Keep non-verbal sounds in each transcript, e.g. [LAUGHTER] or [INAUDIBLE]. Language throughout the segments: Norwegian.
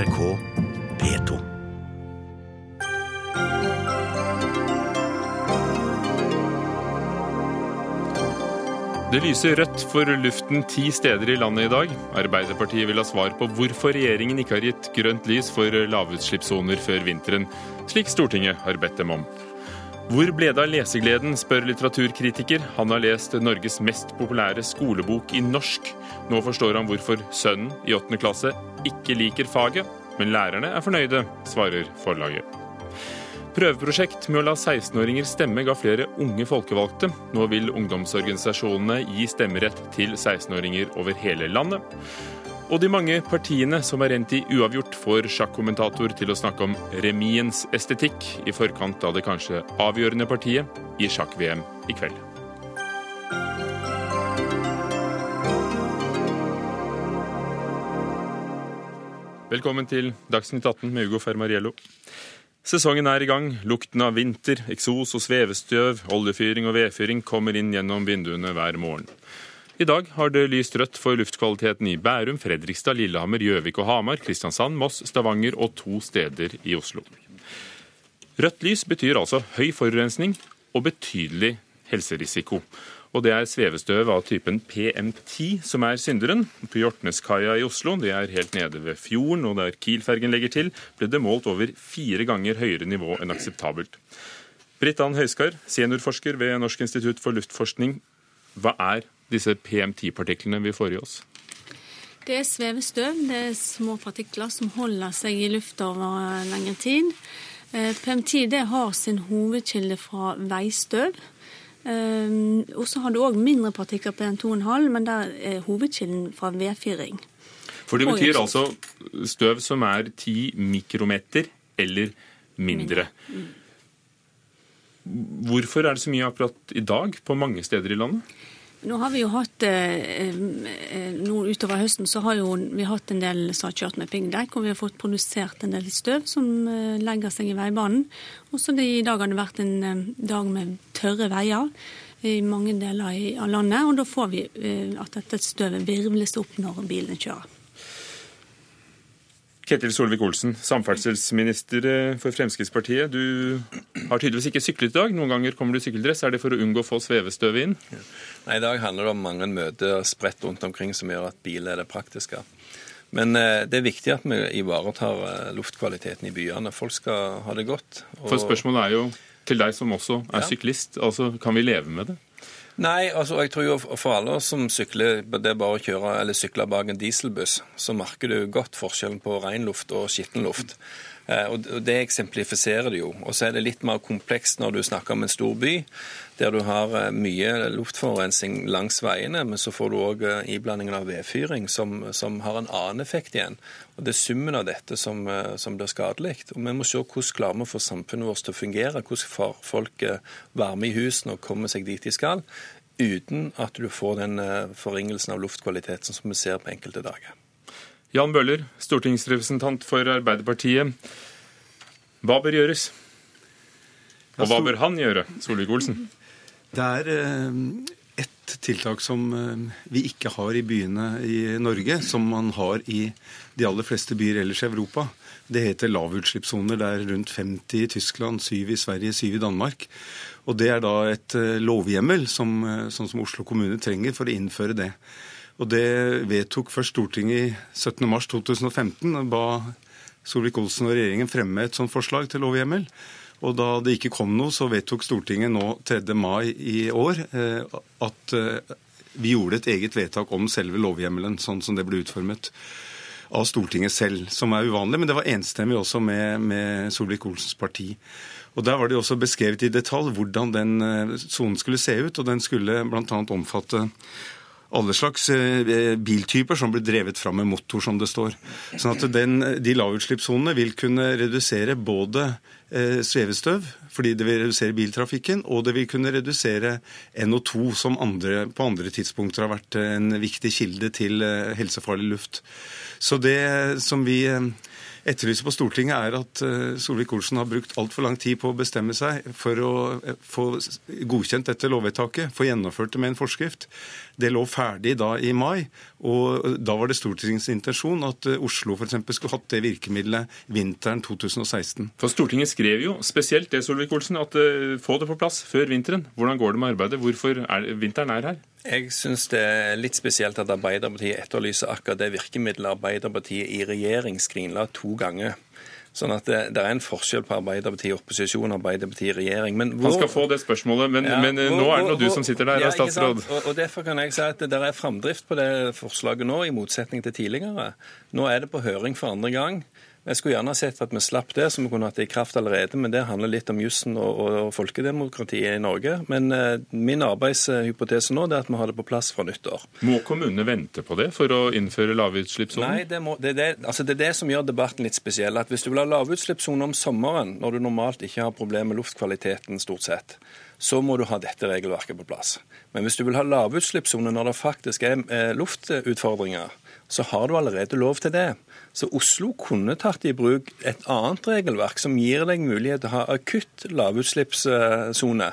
NRK P2. Det lyser rødt for luften ti steder i landet i dag. Arbeiderpartiet vil ha svar på hvorfor regjeringen ikke har gitt grønt lys for lavutslippssoner før vinteren, slik Stortinget har bedt dem om. Hvor ble det av lesegleden, spør litteraturkritiker. Han har lest Norges mest populære skolebok i norsk. Nå forstår han hvorfor sønnen i åttende klasse ikke liker faget, men lærerne er fornøyde, svarer forlaget. Prøveprosjekt med å la 16-åringer stemme ga flere unge folkevalgte. Nå vil ungdomsorganisasjonene gi stemmerett til 16-åringer over hele landet. Og de mange partiene som er endt i uavgjort, får sjakkommentator til å snakke om remiens estetikk i forkant av det kanskje avgjørende partiet i sjakk-VM i kveld. Velkommen til Dagsnytt 18 med Ugo Fermariello. Sesongen er i gang. Lukten av vinter, eksos og svevestøv, oljefyring og vedfyring kommer inn gjennom vinduene hver morgen. I dag har det lyst rødt for luftkvaliteten i Bærum, Fredrikstad, Lillehammer, Gjøvik og Hamar, Kristiansand, Moss, Stavanger og to steder i Oslo. Rødt lys betyr altså høy forurensning og betydelig helserisiko. Og det er svevestøv av typen PM10 som er synderen. På Hjortneskaia i Oslo, det er helt nede ved fjorden og der Kiel-fergen legger til, ble det målt over fire ganger høyere nivå enn akseptabelt. Britt Ann Høiskar, seniorforsker ved Norsk institutt for luftforskning. Hva er disse PM10-partiklene vi får i oss? Det er svevestøv. Det er små partikler som holder seg i lufta over lengre tid. Eh, PM10 det har sin hovedkilde fra veistøv. Um, og så har du òg mindre partikler på 1,5, men der er hovedkilden fra vedfyring. For det betyr altså støv som er 10 mikrometer eller mindre. Mm. Hvorfor er det så mye akkurat i dag på mange steder i landet? Nå har vi jo hatt, eh, eh, nå Utover høsten så har jo vi hatt en del kjørt med piggdekk, og vi har fått produsert en del støv som eh, legger seg i veibanen. Også det I dag har det vært en dag med tørre veier i mange deler av landet. og Da får vi at dette støvet virvles opp når bilene kjører. Ketil Solvik-Olsen, samferdselsminister for Fremskrittspartiet. Du har tydeligvis ikke syklet i dag. Noen ganger kommer du i sykkeldress. Er det for å unngå å få svevestøv inn? Nei, I dag handler det om mange møter spredt rundt omkring som gjør at bil er det praktiske. Men eh, det er viktig at vi ivaretar eh, luftkvaliteten i byene. Folk skal ha det godt. Og... For spørsmålet er jo til deg som også er ja. syklist. Altså, Kan vi leve med det? Nei, altså jeg tror jo for alle som sykler, det er bare å kjøre eller sykle bak en dieselbuss, så merker du godt forskjellen på ren luft og skitten luft. Eh, og Det eksemplifiserer det jo. Og så er det litt mer komplekst når du snakker om en stor by, der du har eh, mye luftforurensning langs veiene, men så får du òg eh, iblandingen av vedfyring, som, som, har en annen effekt igjen. Og Det er summen av dette som, som blir skadelig. Og Vi må se hvordan klarer vi å få samfunnet vårt til å fungere, hvordan får folk varme i husene og komme seg dit de skal, uten at du får den forringelsen av luftkvaliteten som vi ser på enkelte dager. Jan Bøhler, stortingsrepresentant for Arbeiderpartiet. Hva bør gjøres? Og hva bør han gjøre, Solvik-Olsen? Det er eh, ett tiltak som eh, vi ikke har i byene i Norge, som man har i de aller fleste byer ellers i Europa. Det heter lavutslippssoner. Det er rundt 50 i Tyskland, 7 i Sverige, 7 i Danmark. Og det er da et eh, lovhjemmel som, sånn som Oslo kommune trenger for å innføre det. Og det vedtok først Stortinget i 17.3.2015. ba Solvik-Olsen og regjeringen fremme et sånt forslag til lovhjemmel. Og da det ikke kom noe, så vedtok Stortinget nå 3. mai i år eh, at eh, vi gjorde et eget vedtak om selve lovhjemmelen, sånn som det ble utformet av Stortinget selv, som er uvanlig. Men det var enstemmig også med, med Solvik-Olsens parti. Og Der var det også beskrevet i detalj hvordan den eh, sonen skulle se ut. og Den skulle bl.a. omfatte alle slags eh, biltyper som blir drevet fram med motor, som det står. Sånn at den, De lavutslippssonene vil kunne redusere både eh, svevestøv, fordi det vil redusere biltrafikken, og det vil kunne redusere NO2, som andre, på andre tidspunkter har vært en viktig kilde til eh, helsefarlig luft. Så det som vi etterlyser på Stortinget, er at Solvik-Olsen har brukt altfor lang tid på å bestemme seg for å få godkjent dette lovvedtaket, få gjennomført det med en forskrift. Det lå ferdig da i mai, og da var det Stortingets intensjon at uh, Oslo f.eks. skulle hatt det virkemidlet vinteren 2016. For Stortinget skrev jo spesielt det, Solvik-Olsen, at få det på plass før vinteren. Hvordan går det med arbeidet? Hvorfor er vinteren er her? Jeg syns det er litt spesielt at Arbeiderpartiet etterlyser akkurat det virkemidlet Arbeiderpartiet i regjering skrinla to ganger. Sånn at det, det, er en forskjell på Arbeiderpartiet i opposisjon og Arbeiderpartiet i regjering. Hvor, Han skal få det spørsmålet, men, ja, men hvor, nå er det nå du som sitter der, ja, statsråd. Og, og, Derfor kan jeg si at det er framdrift på det forslaget nå, i motsetning til tidligere. Nå er det på høring for andre gang. Jeg skulle gjerne sett at vi slapp det, så vi kunne hatt det i kraft allerede. Men det handler litt om jussen og, og, folkedemokratiet i Norge. Men eh, min arbeidshypotese nå er at vi har det på plass fra nyttår. Må kommunene vente på det for å innføre lavutslippssonen? Nei, det, må, det, det, altså det, er det som gjør debatten litt spesiell. At hvis du vil ha lavutslippssone om sommeren, når du normalt ikke har problemer med luftkvaliteten stort sett, så må du ha dette regelverket på plass. Men hvis du vil ha lavutslippssone når det faktisk er eh, luftutfordringer, så har du allerede lov til det. Så Oslo kunne tatt i bruk et annet regelverk som gir deg mulighet til å ha akutt lavutslippssone.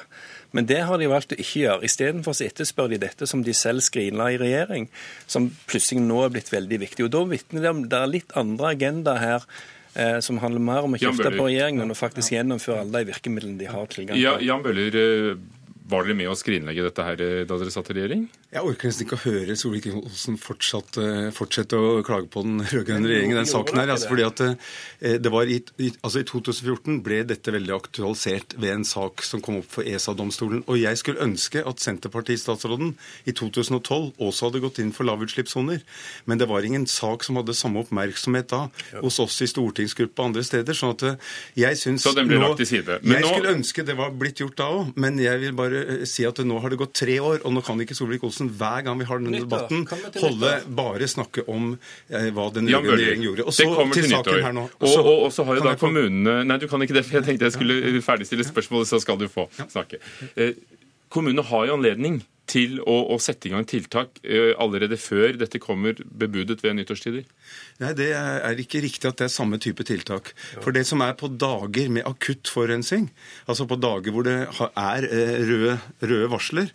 Men det har de valgt å ikke gjøre. Istedenfor etterspør de dette som de selv skrinla i regjering, som plutselig nå er blitt veldig viktig. Og Da vitner det om det er litt andre agenda her eh, som handler mer om å kjefte på regjeringen enn å faktisk gjennomføre alle de virkemidlene de har tilgang til. Ja, Jan Bøhler, eh, var dere med å skrinlegge dette her eh, da dere satt i regjering? Jeg orker nesten ikke å høre Solvik-Olsen eh, fortsette å klage på den [LAUGHS] rød-grønne regjeringen i den saken her. Altså fordi at eh, det var i, altså I 2014 ble dette veldig aktualisert ved en sak som kom opp for ESA-domstolen. Og jeg skulle ønske at Senterpartistatsråden i 2012 også hadde gått inn for lavutslippssoner. Men det var ingen sak som hadde samme oppmerksomhet da hos oss i stortingsgruppa og andre steder. sånn at jeg syns Så den ble lagt til side. Men jeg nå... skulle ønske det var blitt gjort da òg, men jeg vil bare Eh, si at nå har det gått tre år, og nå kan ikke Solvik-Olsen hver gang vi har denne debatten, holde bare snakke om eh, hva den rød-grønne regjeringen gjorde. Og så til, til saken her nå. Og, og, og, så har jo da kommunene Nei, du kan ikke det, for jeg tenkte jeg skulle ferdigstille spørsmålet, så skal du få snakke. Eh, kommunene har jo anledning til å, å, sette i gang tiltak uh, allerede før dette kommer bebudet ved nyttårstider? Nei, Det er ikke riktig at det er samme type tiltak. For det som er på dager med akutt forurensning, altså på dager hvor det er uh, røde, røde, varsler,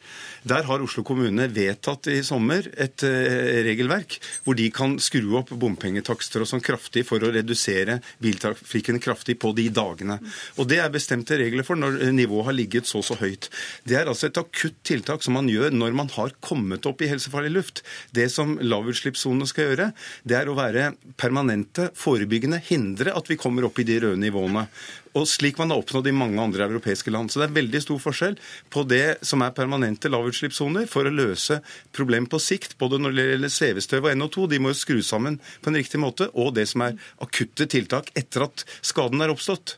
der har Oslo kommune vedtatt i sommer et uh, regelverk hvor de kan skru opp bompengetakster og sånn kraftig for å redusere biltrafikken kraftig på de dagene. Og Det er bestemte regler for når nivået har ligget så så høyt. Det er altså et akutt tiltak som man gjør gjør når man har kommet opp i helsefarlig luft. Det som lavutslippssonene skal gjøre, det er å være permanente, forebyggende, hindre at vi kommer opp i de røde nivåene. Og slik man har oppnådd i mange andre europeiske land. Så det er veldig stor forskjell på det som er permanente lavutslippssoner, for å løse problem på sikt, både når det gjelder svevestøv og NO2, de må jo skru sammen på en riktig måte, og det som er akutte tiltak etter at skaden er oppstått.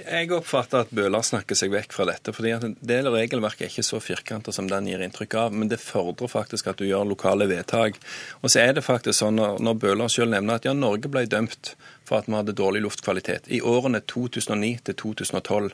Jeg oppfatter at Bøhler snakker seg vekk fra dette. fordi at Det regelverket er ikke så firkantet som den gir inntrykk av, men det fordrer faktisk at du gjør lokale vedtak. Og så er det faktisk sånn når, når Bøhler selv nevner at ja, Norge ble dømt for at vi hadde dårlig luftkvalitet i årene 2009 til 2012.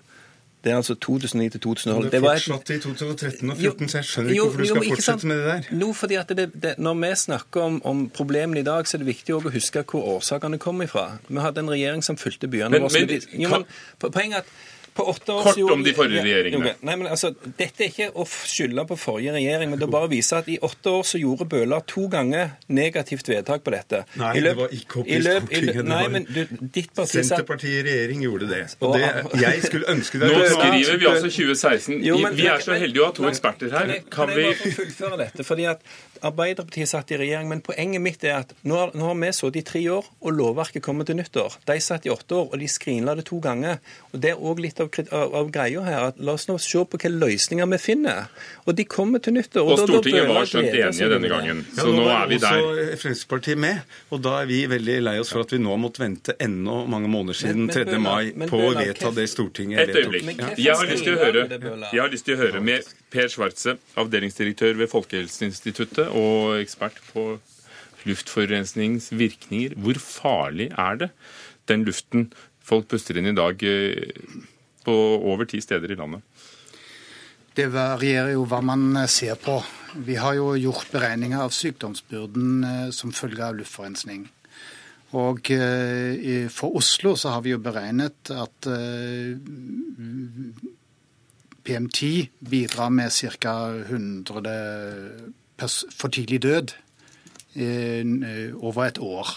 Det er altså 2009 til 2012. Men det fortsatte i 2013 og 2014, så jeg skjønner ikke hvorfor du skal fortsette med det der. No, fordi at det, det, Når vi snakker om, om, problemene i dag, så er det viktig å huske hvor årsakene kommer ifra. Vi hadde en regjering som fulgte byene våre. Poenget er jo, men åtte år Kort om de forrige regjeringene. Nei, men altså, Dette er ikke å skylde på forrige regjering, men det bare viser at i åtte år så gjorde Bøhler to ganger negativt vedtak på dette. Nei, løp, det var ikke opp i Stortinget. Nei, men du, ditt parti Senterpartiet i regjering gjorde det. Og det, jeg skulle ønske [LAUGHS] det Nå skriver vi altså 2016. Jo, men, vi er så heldige å ha to eksperter her. Kan, kan jeg bare fullføre dette? Fordi at Arbeiderpartiet satt i regjering, men poenget mitt er at nå har, nå har vi sittet i tre år, og lovverket kommer til nyttår. De satt i åtte år, og de skrinla det to ganger. Og Det er òg litt av, av, av, greia her. at La oss nå se på hvilke løsninger vi finner. Og de kommer til nyttår. Og, og Stortinget var skjønt enige denne gangen, så ja, nå, nå er vi der. Er også Fremskrittspartiet med, og da er vi veldig lei oss for at vi nå har måttet vente enda mange måneder siden 3. mai på å vedta det Stortinget vedtok. Et øyeblikk. Jeg har lyst til å høre, jeg har lyst til å høre med Per Schwartze, avdelingsdirektør ved Folkehelseinstituttet og ekspert på luftforurensningsvirkninger. Hvor farlig er det, den luften folk puster inn i dag eh, på over ti steder i landet? Det varierer jo hva man ser på. Vi har jo gjort beregninger av sykdomsbyrden eh, som følge av luftforurensning. Og eh, for Oslo så har vi jo beregnet at PM10 bidrar med ca. 100 for tidlig død over et år.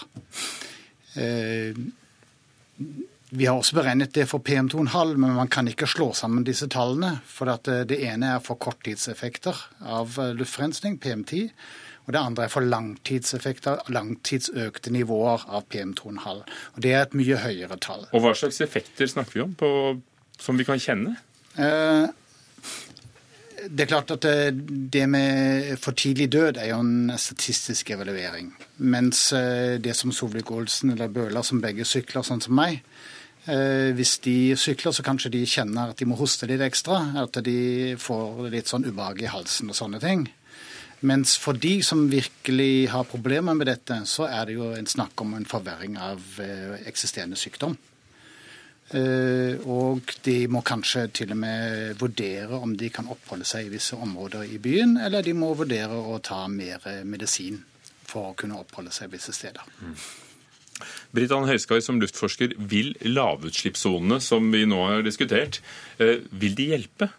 Vi har også beregnet det for PM2,5, men man kan ikke slå sammen disse tallene. For det ene er for korttidseffekter av luftrensning, PM10. Og det andre er for langtidseffekter, langtidsøkte nivåer av PM2,5. Og Det er et mye høyere tall. Og Hva slags effekter snakker vi om på, som vi kan kjenne? Eh, det er klart at det med for tidlig død er jo en statistisk evaluering. Mens eh, det som Solvik-Olsen eller Bøhler, som begge sykler sånn som meg, eh, hvis de sykler, så kanskje de kjenner at de må hoste litt ekstra. At de får litt sånn ubehag i halsen og sånne ting. Mens for de som virkelig har problemer med dette, så er det jo en snakk om en forverring av eh, eksisterende sykdom. Eh, og de må kanskje til og med vurdere om de kan oppholde seg i visse områder i byen, eller de må vurdere å ta mer medisin for å kunne oppholde seg visse steder. Britt Høiskar, som luftforsker, vil lavutslippssonene som vi nå har diskutert, eh, vil de hjelpe?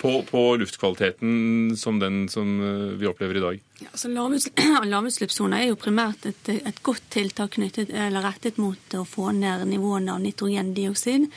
på, på luftkvaliteten som den som eh, vi opplever i dag? Ja, altså [CLEARS THROAT] Lavutslippssoner er jo primært et, et, godt tiltak knyttet, eller rettet mot å få ned nivåene av nitrogendioksid.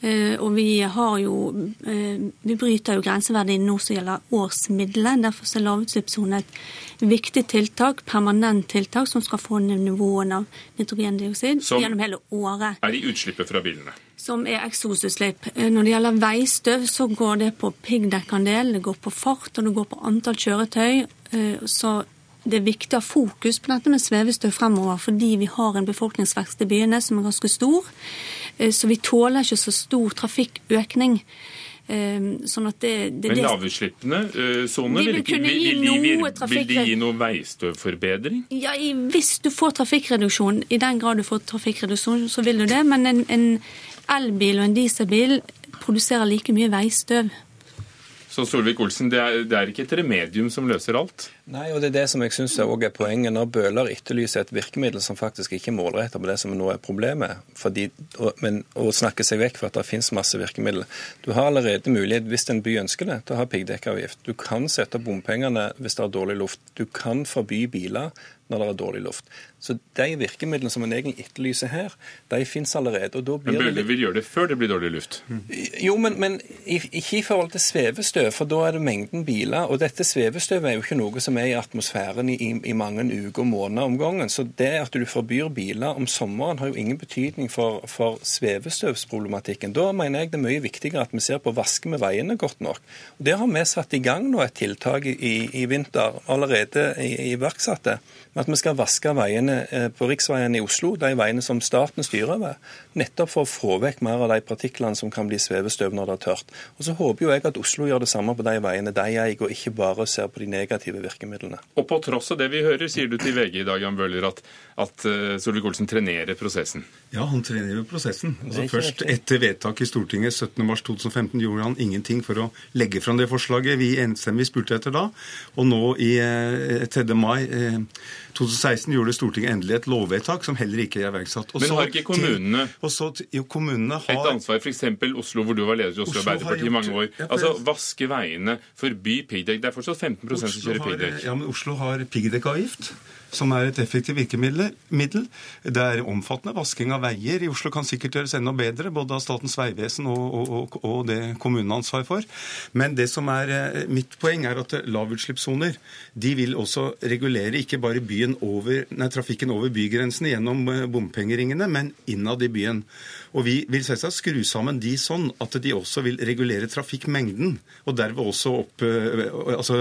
Uh, og vi har jo uh, Vi bryter jo grenseverdiene nå som gjelder årsmiddelet. Derfor er lavutslippssone et viktig tiltak, permanent tiltak, som skal få ned nivåene av nitrogendioksid gjennom hele året. Er i utslippet fra bilene? som er eksosutslipp. Eh, når det gjelder veistøv, så går det på piggdekkandel, det går på fart og det går på antall kjøretøy. Eh, så det er viktig å ha fokus på dette med svevestøv fremover, fordi vi har en befolkningsvekst i byene som er ganske stor. Eh, så vi tåler ikke så stor trafikkøkning. Sånn at det, det, Men lavutslippene soner, vil, vil, vil, vil, de gi noe veistøvforbedring? Ja, Hvis du får trafikkreduksjon, i den grad du får trafikkreduksjon, så vil du det. Men en, en elbil og en dieselbil produserer like mye veistøv. Så Solvik-Olsen, det, det, er ikke et remedium som løser alt? Nei, og det er det som jeg syns er poenget. Når Bøhler etterlyser et virkemiddel som faktisk ikke målretter på det som nå er problemet, fordi, og, men å snakke seg vekk for at det finnes masse virkemidler. Du har allerede mulighet, hvis en by ønsker det, til å ha piggdekkavgift. Du kan sette opp bompengene hvis det er dårlig luft. Du kan forby biler når det er dårlig luft. Så de virkemidlene som en egentlig etterlyser her, de finnes allerede. og da blir Men Bøhler vil gjøre det før det blir dårlig luft? Jo, men, men ikke i forhold til svevestøv, for da er det mengden biler. Og dette svevestøvet er jo ikke noe som er i atmosfæren i, i mange uker og måneder om gangen. Så det at du forbyr biler om sommeren har jo ingen betydning for, for svevestøvsproblematikken. Da mener jeg det er mye viktigere at vi ser på vasker med veiene godt nok. Og Der har vi satt i gang nå et tiltak i, i vinter, allerede iverksatte. At vi skal vaske veiene eh, på riksveiene i Oslo, de veiene som staten styrer over. Nettopp for å få vekk mer av de partiklene som kan bli svevestøv når det er tørt. Og Så håper jo jeg at Oslo gjør det samme på de veiene de eier, og ikke bare ser på de negative virkemidlene. Og på tross av det vi hører, sier du til VG i dag, Jan Bøhler, at, at uh, Solvik-Olsen trenerer prosessen? Ja, han trenerer prosessen. Altså Først etter vedtak i Stortinget 17.3.2015 gjorde han ingenting for å legge fram det forslaget vi enstemmig spurte etter da. Og nå i uh, 3. mai uh, 2016 gjorde Stortinget endelig et lovvedtak som heller ikke er iverksatt. Men har ikke kommunene, til, så, jo, kommunene har, et ansvar? F.eks. Oslo, hvor du var leder i Oslo, Oslo Arbeiderparti i mange år. Altså, Vaske veiene, forby piggdekk. Det er fortsatt 15 som kjører piggdekk. Ja, men Oslo har piggdekkavgift som er et effektivt virkemiddel. Det er omfattende vasking av veier. I Oslo kan sikkert gjøres enda bedre, både av Statens vegvesen og, og, og, det kommunene har ansvar for. Men det som er eh, mitt poeng, er at lavutslippssoner de vil også regulere ikke bare over, nei, trafikken over bygrensene gjennom eh, bompengeringene, men innad i byen. Og vi vil selvsagt skru sammen de sånn at de også vil regulere trafikkmengden, og derved også opp eh, altså,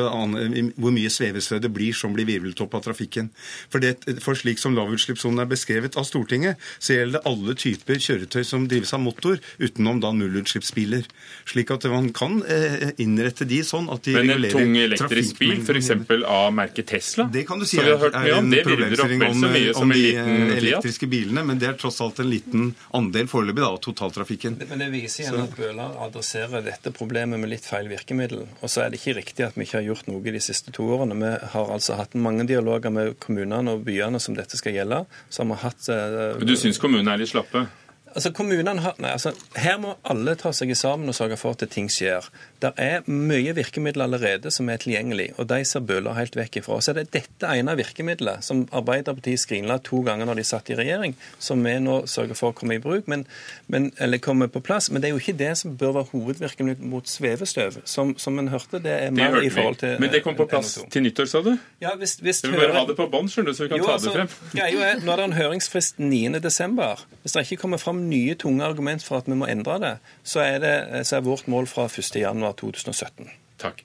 hvor mye svevestøv det blir som blir virveltopp av trafikken. For, det, for slik som lavutslippssonen er beskrevet av Stortinget, så gjelder det alle typer kjøretøy som drives av motor, utenom da nullutslippsbiler. Slik at man kan eh, innrette de sånn at de Men en tung elektrisk bil, f.eks. av merket Tesla? Det kan du si er, er en problemstilling om, om de eh, elektriske bilene, men det er tross alt en liten andel for foreløpig da, totaltrafikken. Men det viser igjen at Bøhler adresserer dette problemet med litt feil virkemiddel. Og så er det ikke riktig at vi ikke har gjort noe de siste to årene. Vi har altså hatt mange dialoger med kommunene og byene som dette skal gjelde, så har vi hatt uh, Du syns kommunene er litt slappe? Altså, kommunene har, nei, altså, Her må alle ta seg sammen og sørge for at ting skjer. Det er mye virkemidler allerede som er tilgjengelig, og de ser Bøhler helt vekk ifra. Så er det dette ene virkemidlet som Arbeiderpartiet skrinla to ganger når de satt i regjering, som vi nå sørger for å komme i bruk, men, men, eller komme på plass. Men det er jo ikke det som bør være hovedvirkemidlet mot svevestøv. Som, som en hørte, det er mer det i forhold til Men det kom på plass til nyttår, sa du? Ja, hvis, hvis du vil bare ha det på bånd, så vi kan jo, ta altså, det frem. Ja, jo, nå er det en høringsfrist 9.12. Hvis det ikke kommer fram nye, tunge argument for at vi må endre det, så er, det, så er vårt mål fra 1.1.2017. Takk.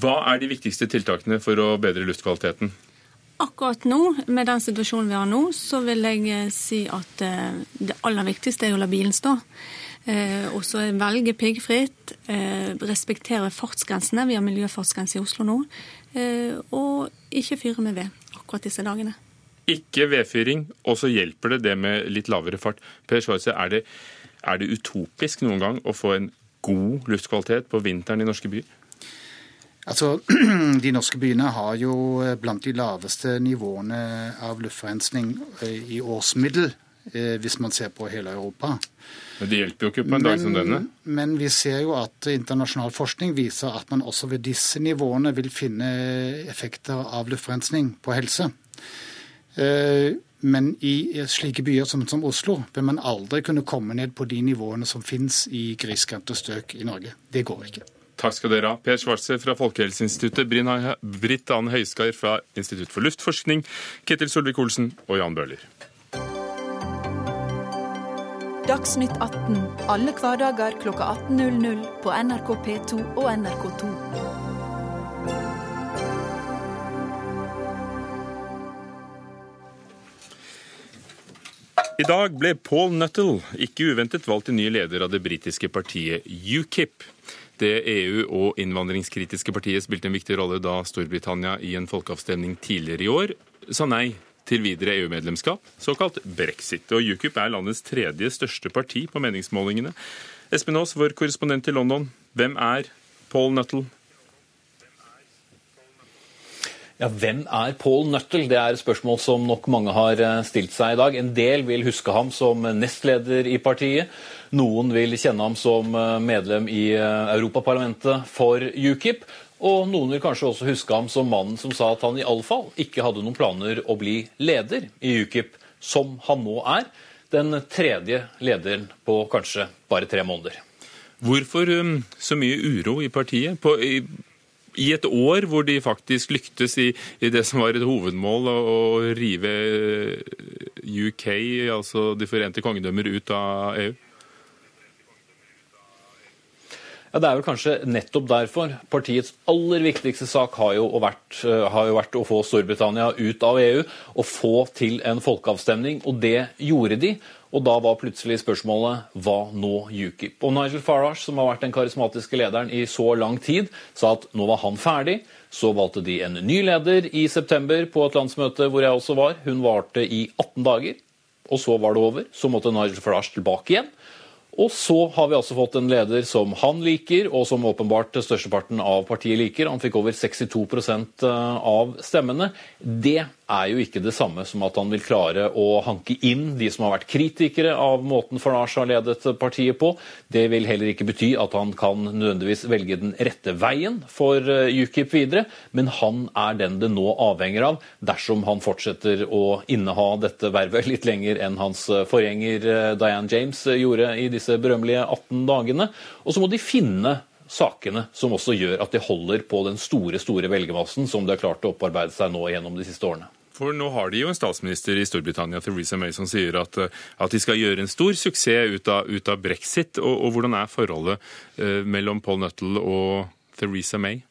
Hva er de viktigste tiltakene for å bedre luftkvaliteten? Akkurat nå, med den situasjonen vi har nå, så vil jeg eh, si at eh, det aller viktigste er å la bilen stå. Eh, og så velge piggfritt, respektere fartsgrensene. Vi har miljøfartsgrense i Oslo nå. Og ikke fyre med ved akkurat disse dagene. Ikke vedfyring, og så hjelper det det med litt lavere fart. Per Schwarze, er det, er det utopisk noen gang å få en god luftkvalitet på vinteren i norske byer? Altså, [CLEARS THROAT] De norske byene har jo blant de laveste nivåene av luftforurensning eh, i årsmiddel, eh, hvis man ser på hele Europa. Men Det hjelper jo ikke på en men, dag som denne. Men vi ser jo at internasjonal forskning viser at man også ved disse nivåene vil finne effekter av luftforurensning på helse. Eh, men i slike byer som, som, Oslo vil man aldri kunne komme ned på de nivåene som finnes i grisgrendte strøk i Norge. Det går ikke. Takk skal dere ha. Per Schwarze fra Folkehelseinstituttet, Britt Anne Høiskar fra Institutt for luftforskning, Ketil Solvik-Olsen og Jan Bøhler. Dagsnytt 18 alle hverdager kl 18.00 på NRK P2 og NRK2. I dag ble Paul Nuttall ikke uventet valgt til ny leder av det britiske partiet UKIP. Det EU- og innvandringskritiske partiet spilte en viktig rolle da Storbritannia i en folkeavstemning tidligere i år sa nei til videre EU-medlemskap, såkalt brexit. Og UKIP er landets tredje største parti på meningsmålingene. Espen Aas, vår korrespondent i London, hvem er Paul Nuttall? Ja, Hvem er Paul Nuttall? Det er et spørsmål som nok mange har eh, stilt seg i dag. En del vil huske ham som nestleder i partiet. Noen vil kjenne ham som eh, medlem i eh, Europaparlamentet for UKIP. Og noen vil kanskje også huske ham som mannen som sa at han iallfall ikke hadde noen planer å bli leder i UKIP, som han nå er. Den tredje lederen på kanskje bare tre måneder. Hvorfor så mye uro i partiet? På, i, i et år hvor de faktisk lyktes i, i det som var et hovedmål, å, å rive UK, altså De forente kongedømmer, ut av EU? Ja, Det er vel kanskje nettopp derfor. Partiets aller viktigste sak har jo, vært, har jo, vært, å få Storbritannia ut av EU og få til en folkeavstemning, og det gjorde de. Og da var plutselig spørsmålet hva nå UKIP? Og Nigel Farage, som har vært den karismatiske lederen i så lang tid, sa at nå var han ferdig. Så valgte de en ny leder i september på et landsmøte hvor jeg også var. Hun varte i 18 dager, og så var det over. Så måtte Nigel Farage tilbake igjen. Og så har vi altså fått en leder som han liker, og som åpenbart størsteparten av partiet liker. Han fikk over 62 eh, av stemmene. Det er jo ikke det samme som at han vil klare å hanke inn de som har vært kritikere av måten Farnage har ledet partiet på. Det vil heller ikke bety at han kan nødvendigvis velge den rette veien for eh, UKIP videre, men han er den det nå avhenger av dersom han fortsetter å inneha dette vervet litt lenger enn hans eh, forgjenger Diane James gjorde i disse berømmelige 18 dagene. Og så må de finne sakene som også gjør at de holder på den store store velgermassen som de har klart å opparbeide seg nå gjennom de siste årene. For nå har de jo en statsminister i Storbritannia, Theresa May, som sier at, at de skal gjøre en stor suksess ut av, ut av brexit. Og, og, hvordan er forholdet eh, mellom Paul Nuttall og Theresa May?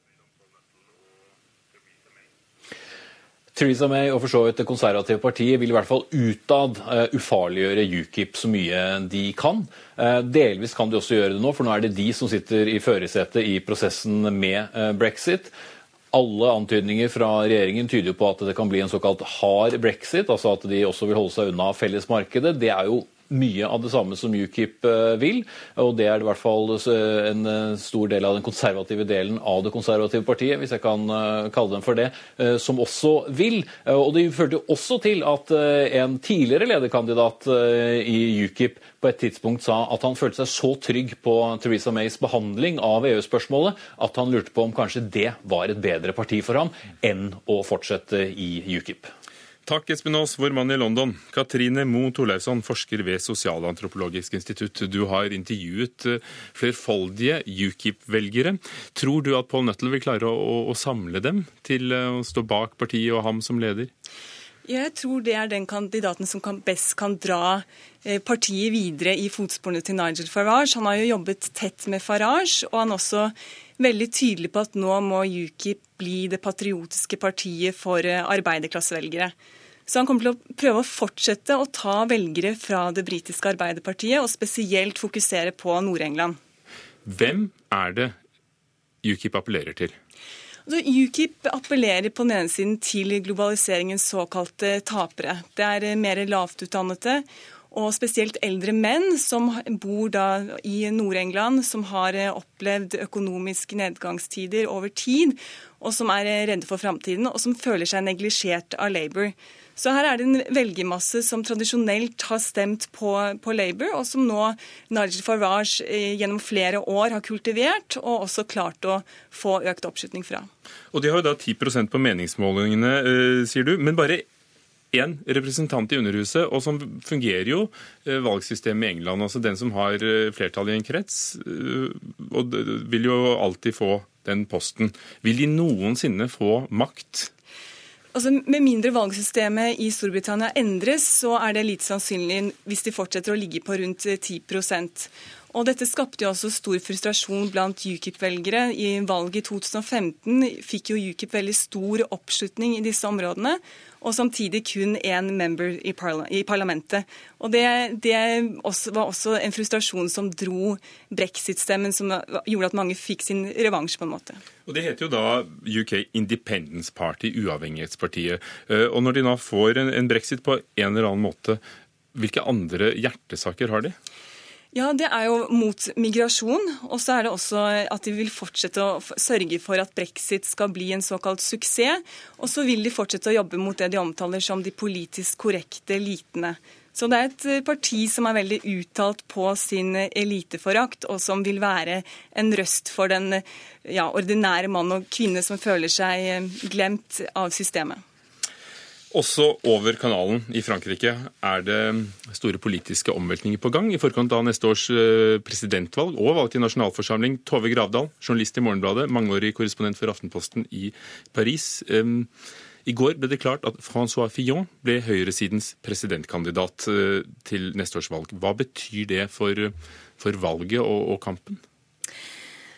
Theresa May og for så vidt Det konservative partiet vil i hvert fall utad uh, ufarliggjøre UKIP så mye de kan. Uh, delvis kan de også gjøre det nå, for nå er det de som sitter i førersetet i prosessen med uh, brexit. Alle antydninger fra regjeringen tyder på at det kan bli en såkalt hard brexit, altså at de også vil holde seg unna fellesmarkedet. Det er jo mye av det samme som UKIP vil. Og det er i hvert fall en stor del av den konservative delen av det konservative partiet, hvis jeg kan kalle dem for det, som også vil. Og det førte også til at en tidligere lederkandidat i UKIP på et tidspunkt sa at han følte seg så trygg på Theresa Mays behandling av EU-spørsmålet at han lurte på om kanskje det var et bedre parti for ham enn å fortsette i UKIP. Takk, Espen Aas, vår mann i London. Katrine Moe Torleifsson, forsker ved Sosialantropologisk institutt. Du har intervjuet eh, flerfoldige UKIP-velgere. Tror du at Paul Nuttall vil klare å, å samle dem til eh, å stå bak partiet og ham som leder? Jeg tror det er den kandidaten som kan best kan dra eh, partiet videre i fotsporene til Nigel Farage. Han har jo jobbet tett med Farage, og han også veldig tydelig på at nå må UKIP bli det patriotiske partiet for eh, arbeiderklassevelgere. Så han kommer til å prøve å fortsette å ta velgere fra det britiske Arbeiderpartiet, og spesielt fokusere på Nord-England. Hvem er det UKIP appellerer til? Altså, UKIP appellerer på den ene siden til globaliseringens såkalte tapere. Det er eh, mer lavtutdannede og spesielt eldre menn som bor da i Nord-England, som har eh, opplevd økonomiske nedgangstider over tid, og som er eh, redde for framtiden, og som føler seg neglisjert av Labour. Så her er det en velgermasse som tradisjonelt har stemt på, på Labour, og som nå Nigel Farage eh, gjennom flere år har kultivert, og også klart å få økt oppslutning fra. Og De har jo da 10% på meningsmålingene, sier du. men bare én representant i Underhuset, og som fungerer jo eh, valgsystemet i England. altså Den som har flertall i en krets, og vil jo alltid få den posten. Vil de noensinne få makt Altså, Med mindre valgsystemet i Storbritannia endres, så er det lite sannsynlig hvis de fortsetter å ligge på rundt 10 og Dette skapte jo også stor frustrasjon blant UKIP-velgere. I valget i 2015 fikk jo UKIP veldig stor oppslutning i disse områdene og samtidig kun én member i, parla i, parlamentet. Og Det, det også, var også en frustrasjon som dro brexit-stemmen, som gjorde at mange fikk sin revansj. på en måte. Og Det heter jo da UK Independence Party, uavhengighetspartiet. Eh, og Når de nå får en, en brexit på en eller annen måte, hvilke andre hjertesaker har de? Ja, Det er jo mot migrasjon. Og så er det også at de vil fortsette å sørge for at brexit skal bli en såkalt suksess. Og så vil de fortsette å jobbe mot det de omtaler som de politisk korrekte elitene. Så det er et eh, parti som er veldig uttalt på sin eliteforakt, og som vil være en røst for den ja, ordinære mann og kvinne som føler seg eh, glemt av systemet. Også over kanalen i Frankrike er det store politiske omveltninger på gang i forkant av neste års eh, presidentvalg og valg til nasjonalforsamling. Tove Gravdal, journalist i Morgenbladet, mangeårig korrespondent for Aftenposten i Paris. I går ble det klart at Francois Fillon ble høyresidens presidentkandidat eh, til neste års valg. Hva betyr det for, for valget og, og kampen?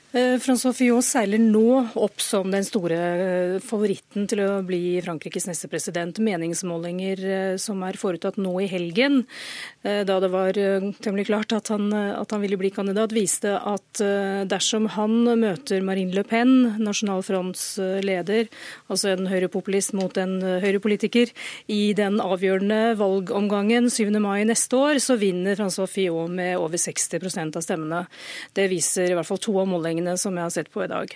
Eh, Francois Fillon seiler nå opp som den store eh, favoritten til å bli Frankrikes neste president. Meningsmålinger eh, som er foretatt nå i helgen, da det var temmelig klart at han, at han ville bli kandidat, viste at dersom han møter Marine Le Pen, Nasjonal Fronts leder, altså en høyrepopulist mot en høyrepolitiker, i den avgjørende valgomgangen 7. mai neste år, så vinner Francois Fillon med over 60% av stemmene. Det viser i hvert fall to av målingene målingene som jeg har sett på i dag.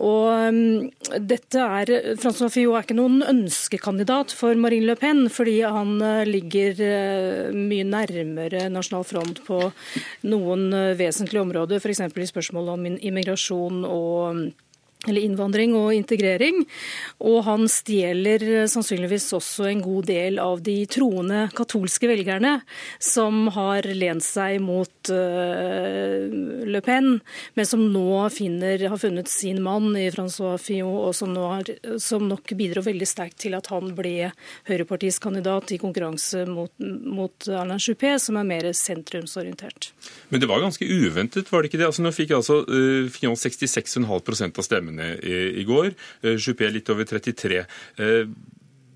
Og um, dette er, Francois Fillon er ikke noen ønskekandidat for Marine Le Pen, fordi han uh, ligger uh, mye nærmere Nasjonal Front på noen uh, vesentlige områder, f.eks. i spørsmålet om immigrasjon og um, eller innvandring og integrering. Og han stjeler sannsynligvis også en god del av de troende katolske velgerne som har lent seg mot uh, Le Pen, men som nå finner, har funnet sin mann i Francois Fillon, og som, har, som nok bidro veldig sterkt til at han ble Høyrepartiets kandidat i konkurranse mot, mot Alain Juppé, som er mer sentrumsorientert. Men det var ganske uventet, var det ikke det? Altså, nå fikk altså uh, Fillon 66,5% av stemmene stemmene i, i går. Juppé litt over 33.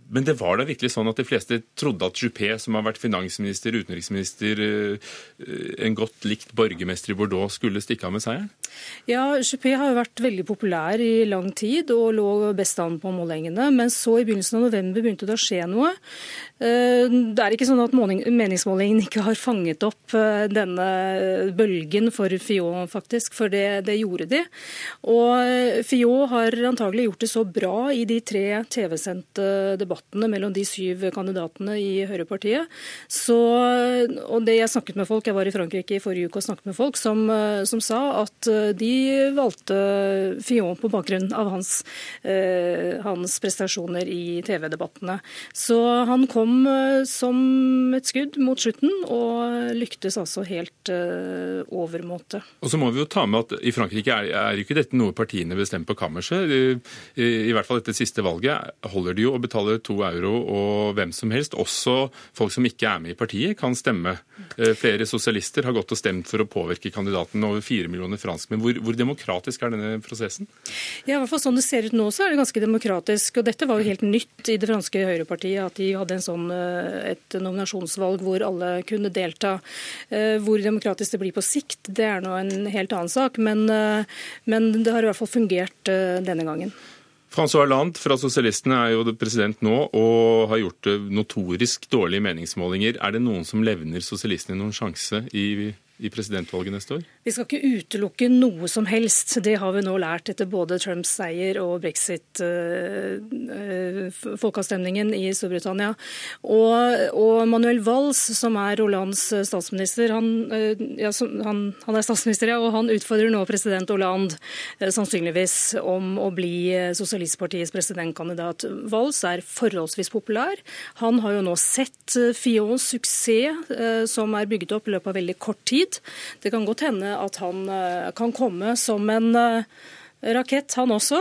Eh, Men det var da virkelig sånn at de fleste trodde at Juppé, som har vært finansminister, utenriksminister, en godt likt borgermester i Bordeaux, skulle stikke av med seieren? Ja, Juppé har jo vært veldig populær i lang tid og lå best an på målingene. Men så i begynnelsen av november begynte det å skje noe. Det er ikke sånn at meningsmålingen ikke har fanget opp denne bølgen for Fillon, faktisk, for det, det gjorde de. Og Fillon har antagelig gjort det så bra i de tre TV-sendte debattene mellom de syv kandidatene i Høyrepartiet. Så, og det jeg snakket med folk, jeg var i Frankrike i forrige uke og snakket med folk, som, som sa at de valgte Fillon på bakgrunn av hans, eh, hans prestasjoner i TV-debattene. Så han kom eh, som et skudd mot slutten, og lyktes altså helt eh, overmåte. Og så må vi jo ta med at I Frankrike er, er ikke dette noe partiene bestemmer på kammerset. I, i, I, hvert fall etter siste valget holder de jo å betale to euro, og hvem som helst, også folk som ikke er med i partiet, kan stemme. Flere sosialister har gått og stemt for å påvirke kandidaten. Over fire millioner franskmenn. Hvor, hvor, demokratisk er denne prosessen? Ja, i hvert fall Sånn det ser ut nå, så er det ganske demokratisk. og Dette var jo helt nytt i det franske høyrepartiet, at de hadde sånn, eh, et nominasjonsvalg hvor alle kunne delta. Eh, hvor demokratisk det blir på sikt, det er nå en helt annen sak. Men, eh, men det har i hvert fall fungert denne gangen. Francois Hollande fra Sosialistene er jo president nå og har gjort notorisk dårlige meningsmålinger. Er det noen som levner sosialistene noen sjanse i i presidentvalget neste år? Vi skal ikke utelukke noe som helst. Det har vi nå lært etter både Trumps seier og brexit-folkeavstemningen i Storbritannia. Og, og, Manuel Valls, som er Hollands statsminister, han, ja, han, han, er statsminister, ja, og han utfordrer nå president Hollande sannsynligvis om å bli Sosialistpartiets presidentkandidat. Valls er forholdsvis populær. Han har jo nå sett Fions suksess, som er bygget opp i løpet av veldig kort tid. Det kan godt hende at han eh, kan komme som en eh, rakett, han også.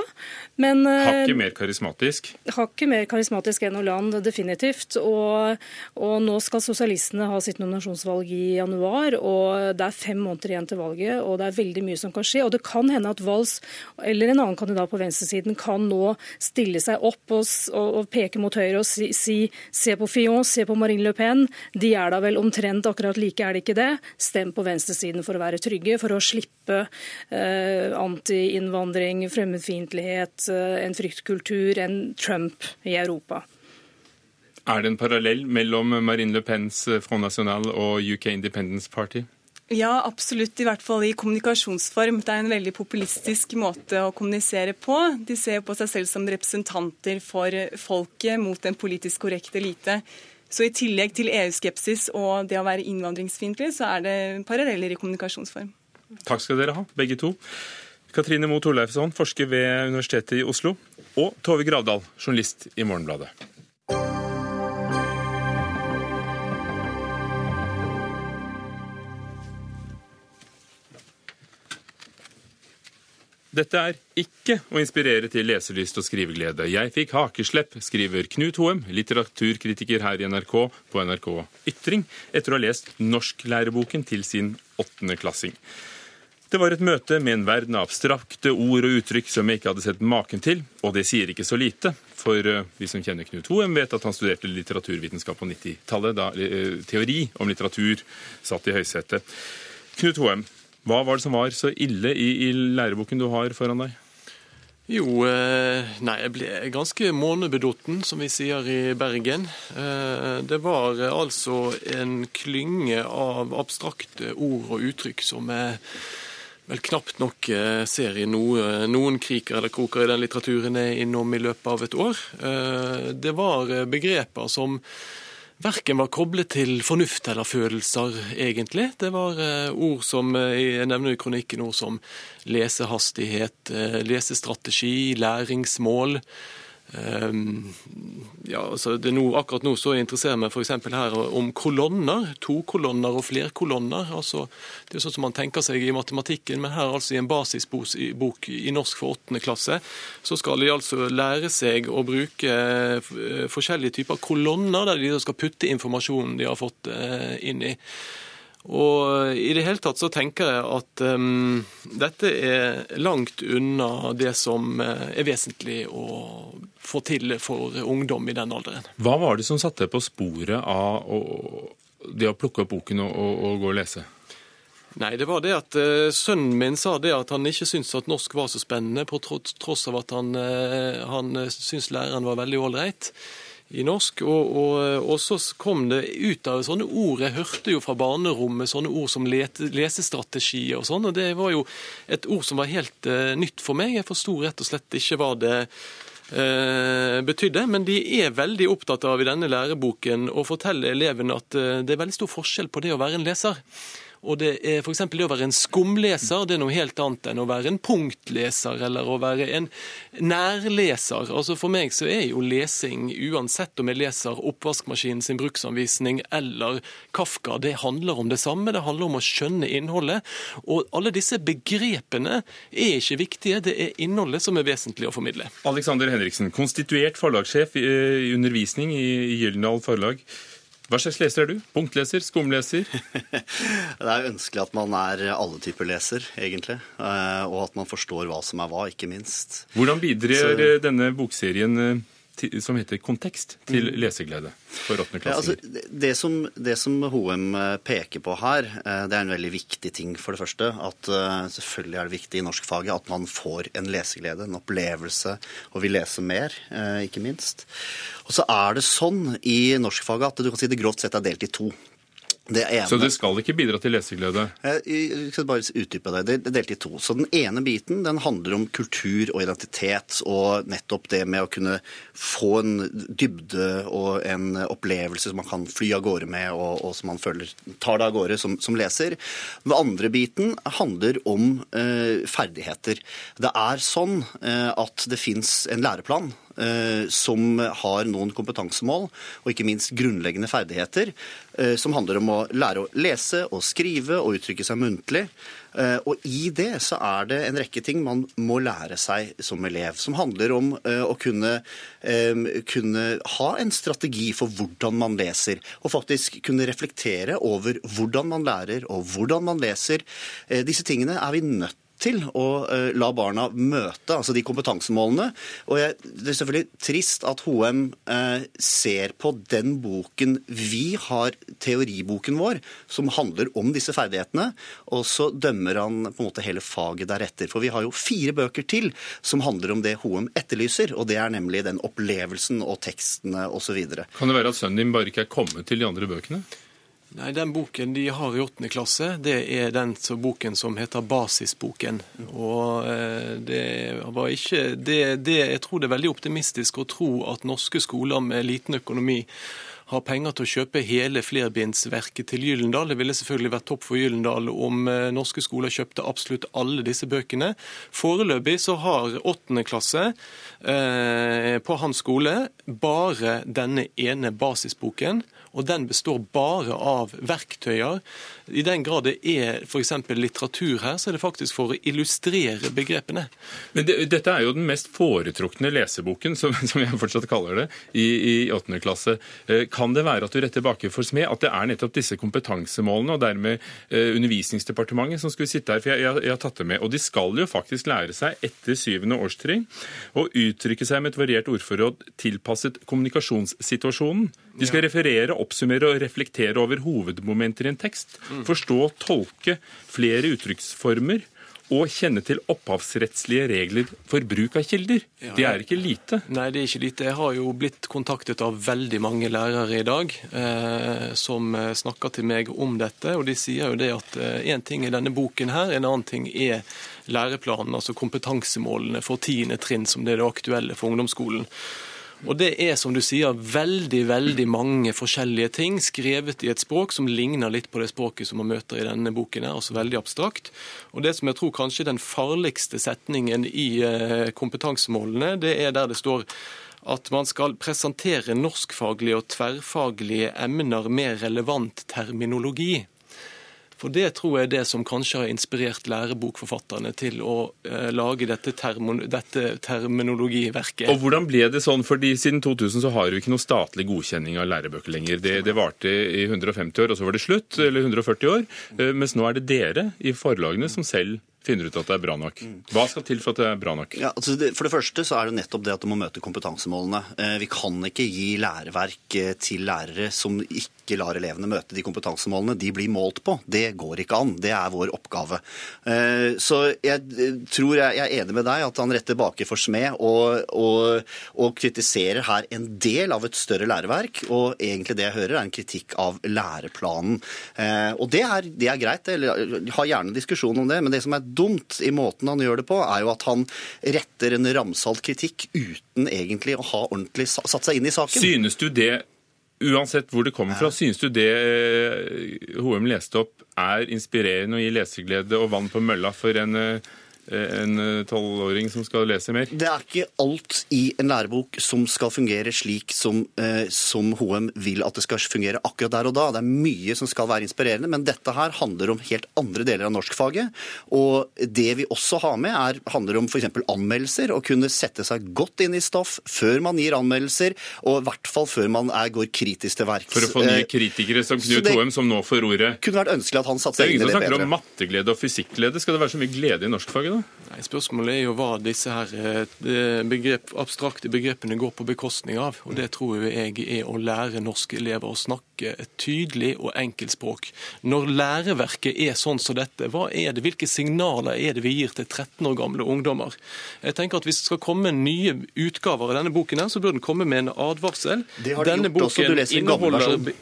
Men, eh, hakket mer karismatisk? Hakket mer karismatisk enn Hollande, definitivt. Og, og, nå skal sosialistene ha sitt nominasjonsvalg i januar. og Det er fem måneder igjen til valget, og det er veldig mye som kan skje. Og det kan hende at Valls eller en annen kandidat på venstresiden kan nå stille seg opp og, og, og peke mot høyre og si, si, se på Fillon, se på Marine Le Pen. De er da vel omtrent akkurat like, er det ikke det? Stem på venstresiden for å være trygge, for å slippe eh, anti-innvandring, fremmedfiendtlighet Eh, en fryktkultur enn Trump i Europa. Er det en parallell mellom Marine Le Pens eh, Front National og UK Independence Party? Ja, absolutt. I hvert fall i kommunikasjonsform. Det er en veldig populistisk måte å kommunisere på. De ser på seg selv som representanter for folket mot en politisk korrekt elite. Så i tillegg til EU-skepsis og det å være innvandringsfiendtlig, så er det paralleller i kommunikasjonsform. Takk skal dere ha, begge to. Katrine Moe Torleifsson, forsker ved Universitetet i Oslo. Og Tove Gravdal, journalist i Morgenbladet. Dette er ikke å inspirere til leselyst og skriveglede. Jeg fikk hakeslepp, skriver Knut Hoem, litteraturkritiker her i NRK på NRK Ytring, etter å ha lest norsklæreboken til sin åttendeklassing. Det var et møte med en verden av abstrakte ord og uttrykk som jeg ikke hadde sett maken til, og det sier ikke så lite. For eh, vi som kjenner Knut Hoem, vet at han studerte litteraturvitenskap på 90-tallet, da eh, teori om litteratur satt i høysetet. Knut Hoem, hva var det som var så ille i, i læreboken du har foran deg? Jo, eh, nei, jeg ble ganske månebedotten, som vi sier i Bergen. Det var altså en klynge av abstrakte ord og uttrykk som jeg vel knapt nok eh, ser i noe, noen kriker eller kroker i den litteraturen er innom i løpet av et år. Eh, det var eh, begreper som verken var koblet til fornuft eller følelser, egentlig. Det var ord som jeg nevner i kronikken, ord som lesehastighet, lesestrategi, læringsmål. Um, ja, altså no, akkurat nå så interesserer jeg meg f.eks. her om kolonner. To kolonner og flerkolonner. Altså, det er sånn som man tenker seg i matematikken, men her altså i en basisbok i norsk for åttende klasse, så skal de altså lære seg å bruke uh, forskjellige typer kolonner, der de skal putte informasjonen de har fått uh, inn i. Og i det hele tatt så tenker jeg at um, dette er langt unna det som eh, er vesentlig å få til for ungdom i den alderen. Hva var det som satte deg på sporet av å, det å plukke opp boken og, og, og gå og lese? Nei, det var det at uh, sønnen min sa det at han ikke syntes at norsk var så spennende, på tross av at han, uh, han syntes læreren var veldig ålreit i norsk. Og, og, og, så kom det ut av sånne ord Jeg hørte jo fra barnerommet sånne ord som lesestrategier og sånn. Og det var jo et ord som var helt uh, nytt for meg. Jeg forsto rett og slett ikke hva det uh, betydde. Men de er veldig opptatt av i denne læreboken å fortelle elevene at det er veldig stor forskjell på det å være en leser. Og det er f.eks. det å være en skumleser det er noe helt annet enn å være en punktleser eller å være en nærleser. Altså For meg så er jo lesing, uansett om jeg leser oppvaskmaskinen sin bruksanvisning eller Kafka, det handler om det samme. Det handler om å skjønne innholdet. Og alle disse begrepene er ikke viktige, det er innholdet som er vesentlig å formidle. Alexander Henriksen, konstituert forlagssjef i undervisning i Gyldendal forlag. Hva slags leser er du? Punktleser? Skumleser? [LAUGHS] det er ønskelig at man er alle typer leser, egentlig. Eh, og at man forstår hva som er hva, ikke minst. Hvordan bidrar Så... denne bokserien eh, som heter Kontekst, til mm. leseglede for åttendeklassinger? Ja, altså, det, som, det som HM eh, peker på her, eh, det er en veldig viktig ting, for det første. At uh, selvfølgelig er det viktig i norskfaget at man får en leseglede, en opplevelse, og vil lese mer, ikke minst. Og så er det sånn i norskfaget at du kan si det grovt sett er delt i to. Det så det skal ikke bidra til leseglede? Jeg skal bare utdype det. Det er delt i to. Så Den ene biten den handler om kultur og identitet, og nettopp det med å kunne få en dybde og en opplevelse som man kan fly av gårde med, og, og som man føler tar det av gårde som, som, leser. Den andre biten handler om eh, ferdigheter. Det er sånn eh, at det fins en læreplan Eh, som har noen kompetansemål, og ikke minst grunnleggende ferdigheter, eh, som handler om å lære å lese og skrive og uttrykke seg muntlig. Eh, og i det så er det en rekke ting man må lære seg som elev, som handler om å kunne, kunne ha en strategi for hvordan man leser, og faktisk kunne reflektere over hvordan man lærer og hvordan man leser. Disse tingene er vi nødt til å uh, la barna møte altså de kompetansemålene. Og jeg, Det er selvfølgelig trist at HM eh, ser på den boken vi har, teoriboken vår, som handler om disse ferdighetene, og så dømmer han på en måte hele faget deretter. For vi har jo fire bøker til som handler om det HM etterlyser, og det er nemlig den opplevelsen og tekstene osv. Kan det være at sønnen din bare ikke er kommet til de andre bøkene? Nei, Den boken de har i åttende klasse, det er den boken som heter Basisboken. Og eh, det var ikke det, det, Jeg tror det er veldig optimistisk å tro at norske skoler med liten økonomi har penger til å kjøpe hele flerbindsverket til Gyllendal. Det ville selvfølgelig vært topp for Gyllendal om eh, norske skoler kjøpte absolutt alle disse bøkene. Foreløpig så har åttende klasse eh, på hans skole bare denne ene basisboken og den består bare av verktøyer. I den grad det er f.eks. litteratur her, så er det faktisk for å illustrere begrepene. Men det, Dette er jo den mest foretrukne leseboken, som, som jeg fortsatt kaller det, i åttende klasse. Eh, kan det være at du retter baker for smed, at det er nettopp disse kompetansemålene og dermed eh, Undervisningsdepartementet som skulle sitte her? For jeg, jeg, jeg har tatt det med. Og de skal jo faktisk lære seg etter syvende årstrinn å uttrykke seg med et variert ordforråd tilpasset kommunikasjonssituasjonen. De skal referere, oppsummere og reflektere over hovedmomenter i en tekst. Forstå og tolke flere uttrykksformer og kjenne til opphavsrettslige regler for bruk av kilder. Det er ikke lite. Nei, det er ikke lite. Jeg har jo blitt kontaktet av veldig mange lærere i dag eh, som eh, snakker til meg om dette. Og de sier jo det at én eh, ting er denne boken her, en annen ting er læreplanen, altså kompetansemålene for tiende trinn, som det er det aktuelle for ungdomsskolen. Og det er, som du sier, veldig veldig mange forskjellige ting skrevet i et språk som ligner litt på det språket som man møter i denne boken. er, altså veldig abstrakt. Og det som jeg tror kanskje er den farligste setningen i eh, kompetansemålene, det er der det står at man skal presentere norskfaglige og tverrfaglige emner med relevant terminologi. For det tror jeg er det som kanskje har inspirert lærebokforfatterne til å eh, lage dette, termo, dette terminologiverket. Og hvordan ble det sånn? Fordi Siden 2000 så har vi ikke noe statlig godkjenning av lærebøker lenger. Det, det varte i 150 år, og så var det slutt. Eller 140 år. Eh, mens nå er det dere i forlagene som selv finner ut at det er bra nok. Hva skal til for at det er bra nok? Ja, altså det, for det første så er det nettopp det at du må møte kompetansemålene. Eh, vi kan ikke gi læreverk eh, til lærere som ikke lar elevene møte de kompetansemålene de blir målt på. Det går ikke an. Det er vår oppgave. Eh, så jeg tror jeg, er enig med deg at han retter baker for smed og, og, og kritiserer her en del av et større læreverk. Og egentlig det jeg hører, er en kritikk av læreplanen. Og det er, det er greit. Jeg har gjerne diskusjon om det. men det som er dumt i måten han gjør det på, er jo at han retter en ramsalt kritikk uten egentlig å ha ordentlig satt seg inn i saken. Synes du det, uansett hvor det kommer fra, synes du det Hoem leste opp er inspirerende og gir leseglede og vann på mølla for en en tolvåring som skal lese mer? Det er ikke alt i en lærebok som skal fungere slik som, eh, som HM vil at det skal fungere akkurat der og da. Det er mye som skal være inspirerende, men dette her handler om helt andre deler av norskfaget. Og det vi også har med, er, handler om f.eks. anmeldelser. Å kunne sette seg godt inn i stoff før man gir anmeldelser, og i hvert fall før man er, går kritisk til verks. For å få nye Eh, kritikere som Knut Hoem, som nå får ordet. kunne vært ønskelig at han satte seg inn i det bedre. det er ingen som snakker om matteglede og fysikkglede. Skal det være så mye glede i norskfaget, Nei, Spørsmålet er jo hva disse her eh, begrep, abstrakte begrepene går på bekostning av. Og Det tror jeg er å lære norske elever å snakke et tydelig og enkelt språk. Når læreverket er sånn som dette, hva er det, hvilke signaler er det vi gir til 13 år gamle ungdommer? Jeg tenker at Hvis det skal komme nye utgaver av denne boken, her, så bør den komme med en advarsel. Det har de denne gjort også. Du leser den gamle versjonen.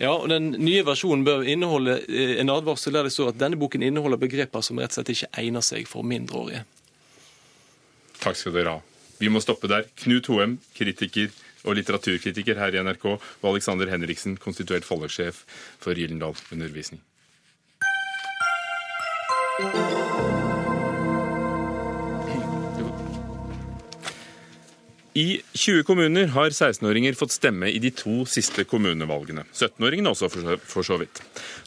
Ja, og Den nye versjonen bør inneholde eh, en advarsel der det står at denne boken inneholder begreper som rett og slett ikke egner seg for mindreårige. Takk skal dere ha. Vi må stoppe der. Knut Hoem, kritiker og litteraturkritiker her i NRK, og Alexander Henriksen, konstituert forlagssjef for Gyldendal Undervisning. I 20 kommuner har 16-åringer fått stemme i de to siste kommunevalgene. 17-åringene også, for så- vidt.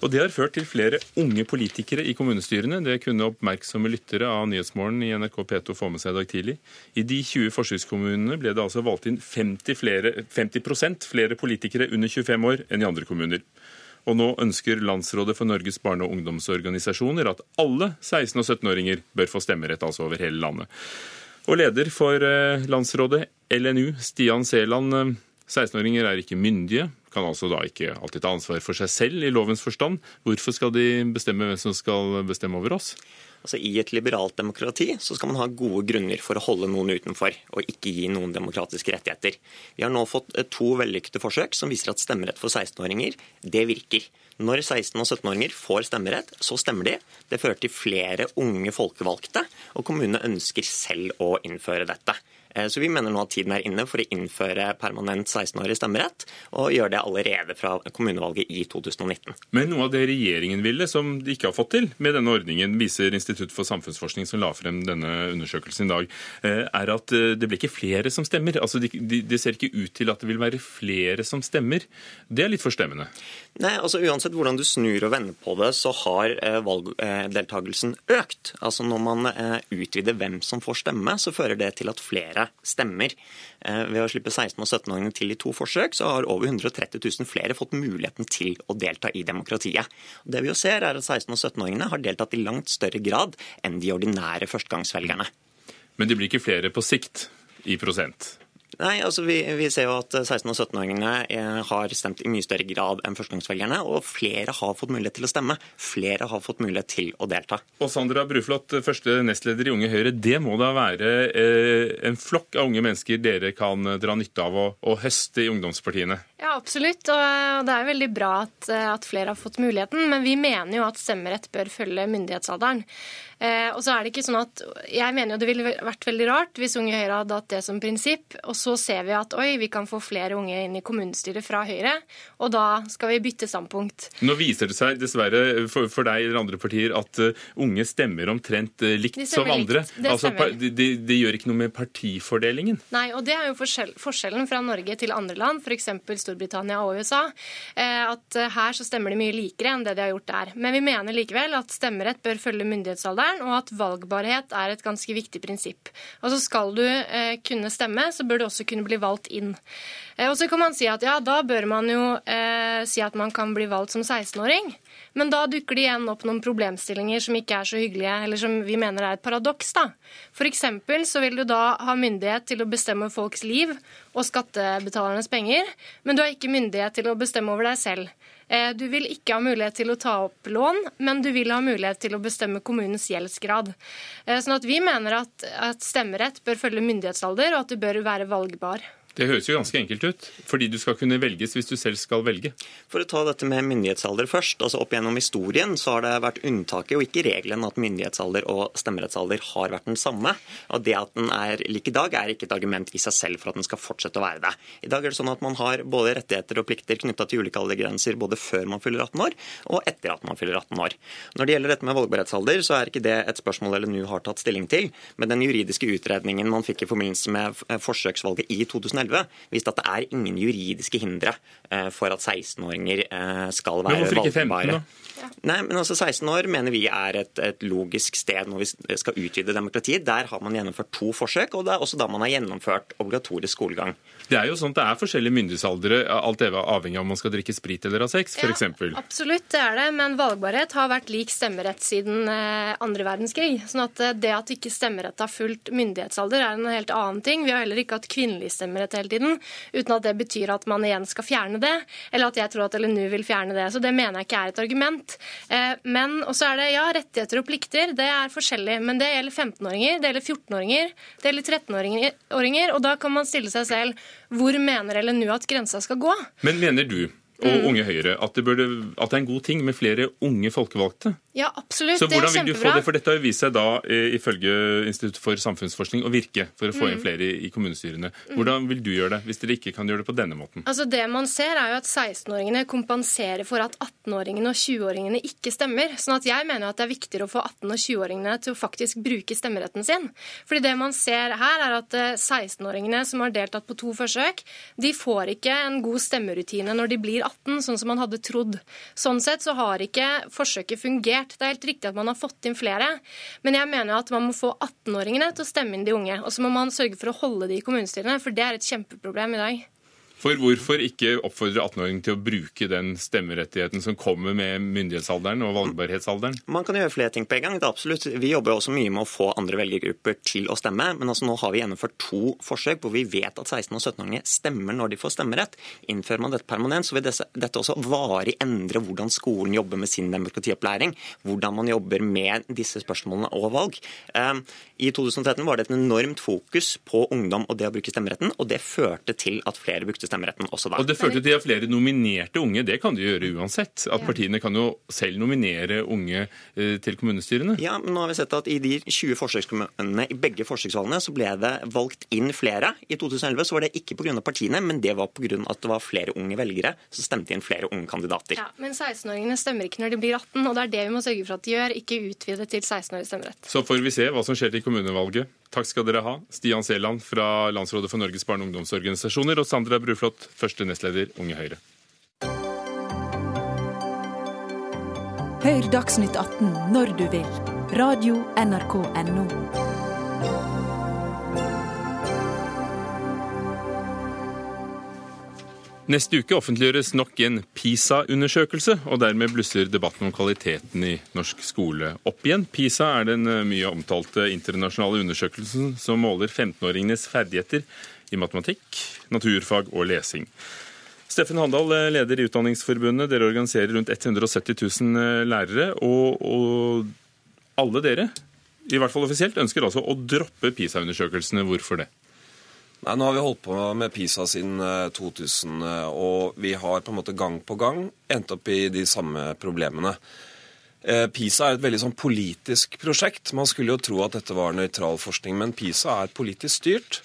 Og Det har ført til flere unge politikere i kommunestyrene. Det kunne oppmerksomme lyttere av Nyhetsmorgen i NRK P2 få med seg i dag tidlig. I de 20 forsøkskommunene ble det altså valgt inn 50, flere, 50% flere politikere under 25 år enn i andre kommuner. Og nå ønsker Landsrådet for Norges barne- og ungdomsorganisasjoner at alle 16- og 17-åringer bør få stemmerett, altså over hele landet. Og leder for eh, landsrådet, LNU, Stian Seland. eh, 16-åringer er ikke myndige, kan altså da ikke alltid ta ansvar for seg selv i lovens forstand. Hvorfor skal de bestemme hvem som skal bestemme over oss? Altså I et liberalt demokrati så skal man ha gode grunner for å holde noen utenfor, og ikke gi noen demokratiske rettigheter. Vi har nå fått eh, to vellykkede forsøk som viser at stemmerett for 16-åringer, det virker. Når 16- og 17-åringer får stemmerett, så stemmer de. Det fører til flere unge folkevalgte, og kommunene ønsker selv å innføre dette. Eh, Så vi mener nå at tiden er inne for å innføre permanent 16-årig stemmerett, og gjøre det allerede fra kommunevalget i 2019. Men noe av det regjeringen ville, som de ikke har fått til med denne ordningen, viser Institutt for samfunnsforskning, som la frem denne undersøkelsen i dag, eh, er at eh, det blir ikke flere som stemmer. Altså, de, de, Det ser ikke ut til at det vil være flere som stemmer. Det er litt forstemmende. Nei, altså Uansett hvordan du snur og vender på det, så har eh, valgdeltakelsen økt. Altså Når man eh, utvider hvem som får stemme, så fører det til at flere stemmer. Eh, ved å slippe 16- og 17-åringene til i to forsøk, så har over 130 000 flere fått muligheten til å delta i demokratiet. Det vi jo ser, er at 16- og 17-åringene har deltatt i langt større grad enn de ordinære førstegangsvelgerne. Men det blir ikke flere på sikt i prosent. Nei, altså vi, vi ser jo at 16- og 17-åringene eh, har stemt i mye større grad enn førstegangsvelgerne, og flere har fått mulighet til å stemme. Flere har fått mulighet til å delta. Og Sandra Bruflot, første nestleder i Unge Høyre. Det må da være eh, en flokk av unge mennesker dere kan dra nytte av å, å høste i ungdomspartiene? Ja, absolutt. Og det er veldig bra at, at flere har fått muligheten. Men vi mener jo at stemmerett bør følge myndighetsalderen. Eh, og så er det ikke sånn at Jeg mener jo det ville vært veldig rart hvis Unge Høyre hadde hatt det som prinsipp, og så ser vi at oi, vi kan få flere unge inn i kommunestyret fra Høyre, og da skal vi bytte standpunkt. Nå viser det seg dessverre for, for deg eller andre partier at uh, unge stemmer omtrent uh, likt som andre. Likt. Altså, stemmer. de, de, gjør ikke noe med partifordelingen. Nei, og det er jo forskjell, forskjellen fra Norge til andre land, f.eks. Storbritannia og USA. Eh, at eh, her så stemmer de mye likere enn det de har gjort der. Men vi mener likevel at stemmerett bør følge myndighetsalderen, og at valgbarhet er et ganske viktig prinsipp. Altså skal du eh, kunne stemme, så bør du også kunne bli valgt inn. Eh, og så kan man si at ja, da bør man jo eh, si at man kan bli valgt som 16-åring. Men da dukker det igjen opp noen problemstillinger som ikke er så hyggelige, eller som vi mener er et paradoks. da. F.eks. så vil du da ha myndighet til å bestemme folks liv og skattebetalernes penger, men du har ikke myndighet til å bestemme over deg selv. Eh, Du vil ikke ha mulighet til å ta opp lån, men du vil ha mulighet til å bestemme kommunens gjeldsgrad. Eh, Sånn at vi mener at, stemmerett bør følge myndighetsalder, og at du bør være valgbar. Det høres jo ganske enkelt ut, fordi du skal kunne velges hvis du selv skal velge. For å ta dette med myndighetsalder først. altså Opp gjennom historien så har det vært unntaket og ikke regelen at myndighetsalder og stemmerettsalder har vært den samme. Og Det at den er lik i dag, er ikke et argument i seg selv for at den skal fortsette å være det. I dag er det sånn at man har både rettigheter og plikter knytta til ulike aldergrenser både før man fyller 18 år og etter at man fyller 18 år. Når det gjelder dette med valgbarhetsalder, så er ikke det et spørsmål LNU har tatt stilling til. Men den juridiske utredningen man fikk i forbindelse med forsøksvalget i 2011, viste at det er ingen juridiske hindre eh, for at 16-åringer eh, skal være Men hvorfor ikke 15 valgbare. Nei, men altså 16 år mener vi er et, et logisk sted når vi skal utvide demokratiet. Der har man gjennomført to forsøk, og det er også da man har gjennomført obligatorisk skolegang. Det er jo sånn at det er forskjellige myndighetsaldre, alt er avhengig av om man skal drikke sprit eller ha sex, f.eks. Absolutt, det er det, men valgbarhet har vært lik stemmerett siden eh, andre verdenskrig. Sånn at eh, det at ikke stemmerett har fulgt myndighetsalder, er en helt annen ting. Vi har heller ikke hatt kvinnelig stemmerett hele tiden, uten at det betyr at man igjen skal fjerne det, eller at jeg tror at LNU vil fjerne det. Så det mener jeg ikke er et argument. Eh, Men også er det ja, rettigheter og plikter, det er forskjellig. Men det gjelder 15-åringer, det gjelder 14-åringer, det gjelder 13-åringer, og da kan man stille seg selv hvor mener eller nå at grensa skal gå? Men mener du og Mm. Unge Høyre at det, burde, at det er en god ting med flere unge folkevalgte? Ja, absolutt. Så hvordan vil du få det? For dette har vist seg da, eh, ifølge Institutt for samfunnsforskning, å virke for å få inn Mm. flere i kommunestyrene. Hvordan vil du gjøre det, hvis dere ikke kan gjøre det på denne måten? Altså Det man ser, er jo at 16-åringene kompenserer for at 18-åringene og 20-åringene ikke stemmer. Sånn at jeg mener at det er viktigere å få 18- og 20-åringene til å faktisk bruke stemmeretten sin. Fordi det man ser her, er at eh, 16-åringene som har deltatt på to forsøk, de får ikke en god stemmerutine når de blir 18, sånn som man hadde trodd. Sånn sett så har ikke forsøket fungert. Det er helt riktig at man har fått inn flere, men jeg mener at man må få 18-åringene til å stemme inn de unge. Og så må man sørge for å holde de i kommunestyrene, for det er et kjempeproblem i dag. For hvorfor ikke oppfordre 18-åringer til å bruke den stemmerettigheten som kommer med myndighetsalderen og valgbarhetsalderen? Man kan gjøre flere ting på en gang. Det er absolutt. Vi jobber også mye med å få andre velgergrupper til å stemme. Men altså nå har vi gjennomført to forsøk hvor vi vet at 16- og 17-åringer stemmer når de får stemmerett. Innfører man dette permanent, så vil dette, også varig endre hvordan skolen jobber med sin demokratiopplæring. Hvordan man jobber med disse spørsmålene og valg. Um, I 2013 var det et enormt fokus på ungdom og det å bruke stemmeretten, og det førte til at flere brukte stemmeretten også der. Og det førte til at flere nominerte unge. Det kan de gjøre uansett. At partiene kan jo selv nominere unge eh, til kommunestyrene. Ja, men nå har vi sett at I de 20 forsøkskommunene i begge forsøksvalgene så ble det valgt inn flere. I 2011 så var det ikke pga. partiene, men det var pga. at det var flere unge velgere som stemte inn flere unge kandidater. Ja, Men 16-åringene stemmer ikke når de blir 18, og det er det vi må sørge for at de gjør, ikke utvide til 16-årig stemmerett. Så får vi se hva som skjer til kommunevalget. Takk skal dere ha. Stian Seland fra Landsrådet for Norges barne- og ungdomsorganisasjoner og Sandra Bruflot, første nestleder Unge Høyre. Hør Dagsnytt 18 når du vil. Radio NRK Radio.nrk.no. Neste uke offentliggjøres nok en PISA-undersøkelse, og dermed blusser debatten om kvaliteten i norsk skole opp igjen. PISA er den eh, mye omtalte internasjonale undersøkelsen som måler 15-åringenes ferdigheter i matematikk, naturfag og lesing. Steffen Handal, eh, leder i Utdanningsforbundet. Dere organiserer rundt 170 000 eh, lærere. Og, og alle dere, i hvert fall offisielt, ønsker altså å droppe PISA-undersøkelsene. Hvorfor det? Nei, Nå har vi holdt på med PISA siden eh, 2000, eh, og vi har på en måte gang på gang endt opp i de samme problemene. Eh, PISA er et veldig sånn politisk prosjekt. Man skulle jo tro at dette var nøytral forskning, men PISA er politisk styrt.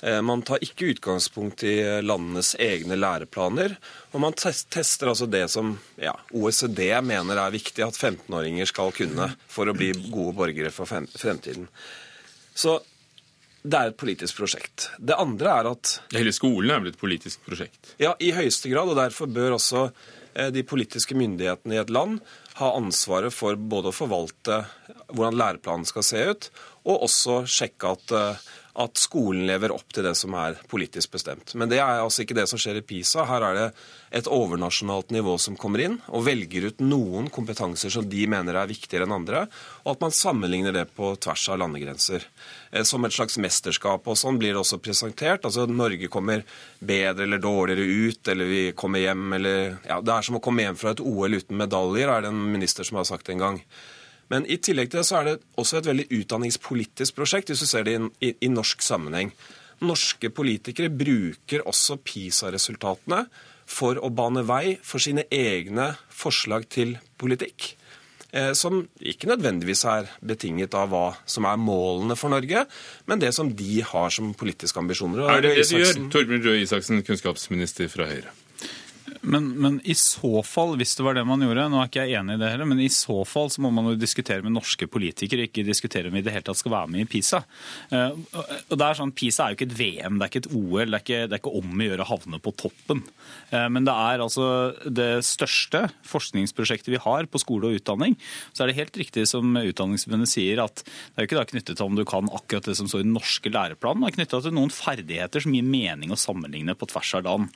Eh, man tar ikke utgangspunkt i landenes egne læreplaner. Og man tester altså det som ja, OECD mener er viktig at 15-åringer skal kunne for å bli gode borgere for fremtiden. Så det er et politisk prosjekt. Det andre er at Hele skolen er vel et politisk prosjekt? Ja, i høyeste grad. Og derfor bør også eh, de politiske myndighetene i et land ha ansvaret for både å forvalte hvordan læreplanen skal se ut, og også sjekke at eh, at skolen lever opp til det som er politisk bestemt. Men det er altså ikke det som skjer i PISA. Her er det et overnasjonalt nivå som kommer inn og velger ut noen kompetanser som de mener er viktigere enn andre, og at man sammenligner det på tvers av landegrenser. Eh, som et slags mesterskap. Og sånn blir det også presentert. Altså Norge kommer bedre eller dårligere ut, eller vi kommer hjem, eller Ja, det er som å komme hjem fra et OL uten medaljer, er det en minister som har sagt en gang. Men i tillegg til det så er det også et veldig utdanningspolitisk prosjekt, hvis du ser det i, i, i norsk sammenheng. Norske politikere bruker også PISA-resultatene for å bane vei for sine egne forslag til politikk. Eh, som ikke nødvendigvis er betinget av hva som er målene for Norge, men det som de har som politiske ambisjoner. er det det du gjør, Torbjørn Røe Isaksen, kunnskapsminister fra Høyre? Men, men, i så fall, hvis det var det man gjorde, nå er ikke jeg enig i det heller, men i så fall så må man jo diskutere med norske politikere, ikke diskutere om vi i det hele tatt skal være med i PISA. Uh, og det er sånn, PISA er jo ikke et VM, det er ikke et OL, det er ikke, det er ikke om å gjøre å havne på toppen. Uh, men det er altså det største forskningsprosjektet vi har på skole og utdanning. Så er det helt riktig som Utdanningsforbundet sier, at det er jo ikke da knyttet til om du kan akkurat det som står i den norske læreplanen, det er knytta til noen ferdigheter som gir mening å sammenligne på tvers av land.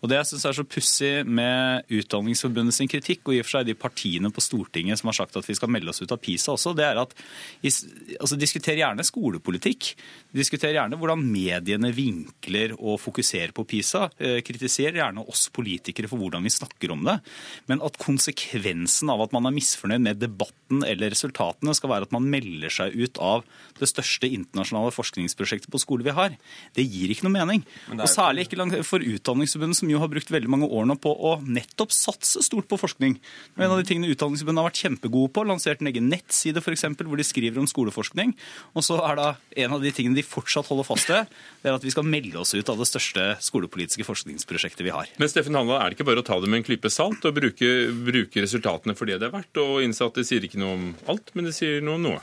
Og det jeg synes er så pussig med Utdanningsforbundet sin kritikk, og i og for seg de partiene på Stortinget som har sagt at vi skal melde oss ut av PISA også, det er at altså, diskuter gjerne skolepolitikk. Diskuter gjerne hvordan mediene vinkler og fokuserer på PISA. Eh, kritiser gjerne oss politikere for hvordan vi snakker om det. Men at konsekvensen av at man er misfornøyd med debatten eller resultatene, skal være at man melder seg ut av det største internasjonale forskningsprosjektet på skole vi har, det gir ikke noe mening. Og Særlig ikke for Utdanningsforbundet, som jo har brukt veldig mange år nå på å nettopp satse stort på forskning. En av de tingene Utdanningsforbundet har vært kjempegode på, lansert en egen nettside for eksempel, hvor de skriver om skoleforskning. Og så er da en av de tingene de fortsatt holder fast ved, det er at vi skal melde oss ut av det største skolepolitiske forskningsprosjektet vi har. Men Steffen Handal, er det ikke bare å ta det med en klype salt og bruke, bruke resultatene for det det er verdt, og innsatte det sier ikke noe om alt, men det sier noe om noe?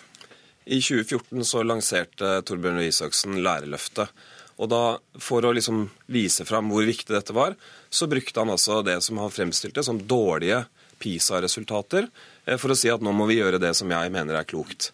I 2014 så lanserte Torbjørn Røe Isaksen Lærerløftet. Og da, For å liksom vise fram hvor viktig dette var, så brukte han altså det som han fremstilte som dårlige PISA-resultater, eh, for å si at nå må vi gjøre det som jeg mener er klokt.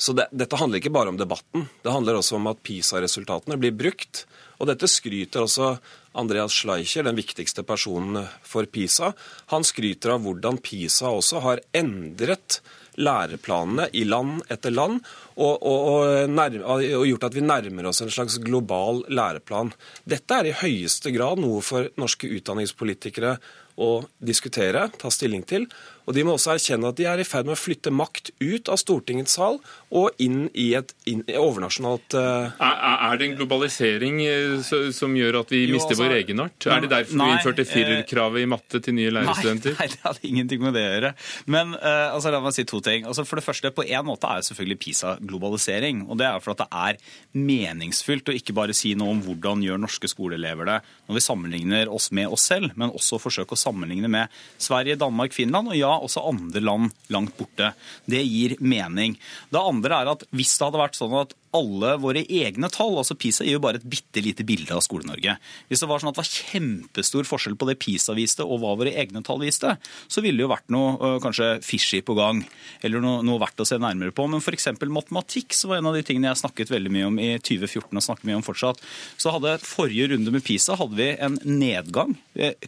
Så det, Dette handler ikke bare om debatten. Det handler også om at PISA-resultatene blir brukt. Og dette skryter også Andreas Schleicher, den viktigste personen for PISA. Han skryter av hvordan PISA også har endret læreplanene i land etter land, og, og, og, nærme, og, gjort at vi nærmer oss en slags global læreplan. Dette er i høyeste grad noe for norske utdanningspolitikere å diskutere, ta stilling til. Og de må også erkjenne at de er i ferd med å flytte makt ut av Stortingets sal og inn i et inn, overnasjonalt uh... er, er, det en globalisering uh, som gjør at vi jo, mister altså, vår egenart? Er det derfor nei, vi innførte firerkravet i matte til nye lærerstudenter? Nei, nei, det hadde ingenting med det å gjøre. Men uh, altså, la meg si to ting. Altså, for det første, På en måte er jo selvfølgelig PISA globalisering. og Det er for at det er meningsfylt å ikke bare si noe om hvordan gjør norske skoleelever det når vi sammenligner oss med oss selv, men også forsøke å sammenligne med Sverige, Danmark, Finland. og ja, også andre land langt borte. Det gir mening. Det andre er at hvis det hadde vært sånn at alle våre egne tall. altså PISA gir jo bare et bitte lite bilde av Skole-Norge. Hvis det var sånn at det var kjempestor forskjell på det PISA viste og hva våre egne tall viste, så ville det jo vært noe kanskje fishy på gang, eller noe, noe verdt å se nærmere på. Men f.eks. matematikk så var en av de tingene jeg snakket veldig mye om i 2014 og snakker mye om fortsatt. Så hadde forrige runde med PISA hadde vi en nedgang,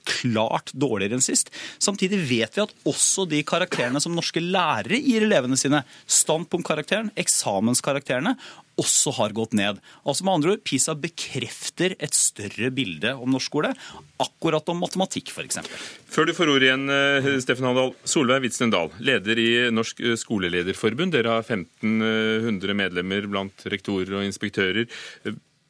klart dårligere enn sist. Samtidig vet vi at også de karakterene som norske lærere gir elevene sine, standpunktkarakteren, eksamenskarakterene, også har gått ned. Altså med andre ord, PISA bekrefter et større bilde om norsk skole, akkurat om matematikk f.eks. Før du får ordet igjen, eh, Steffen Handal. Solveig Witzen Dahl, leder i Norsk skolelederforbund. Dere har 1500 medlemmer blant rektorer og inspektører.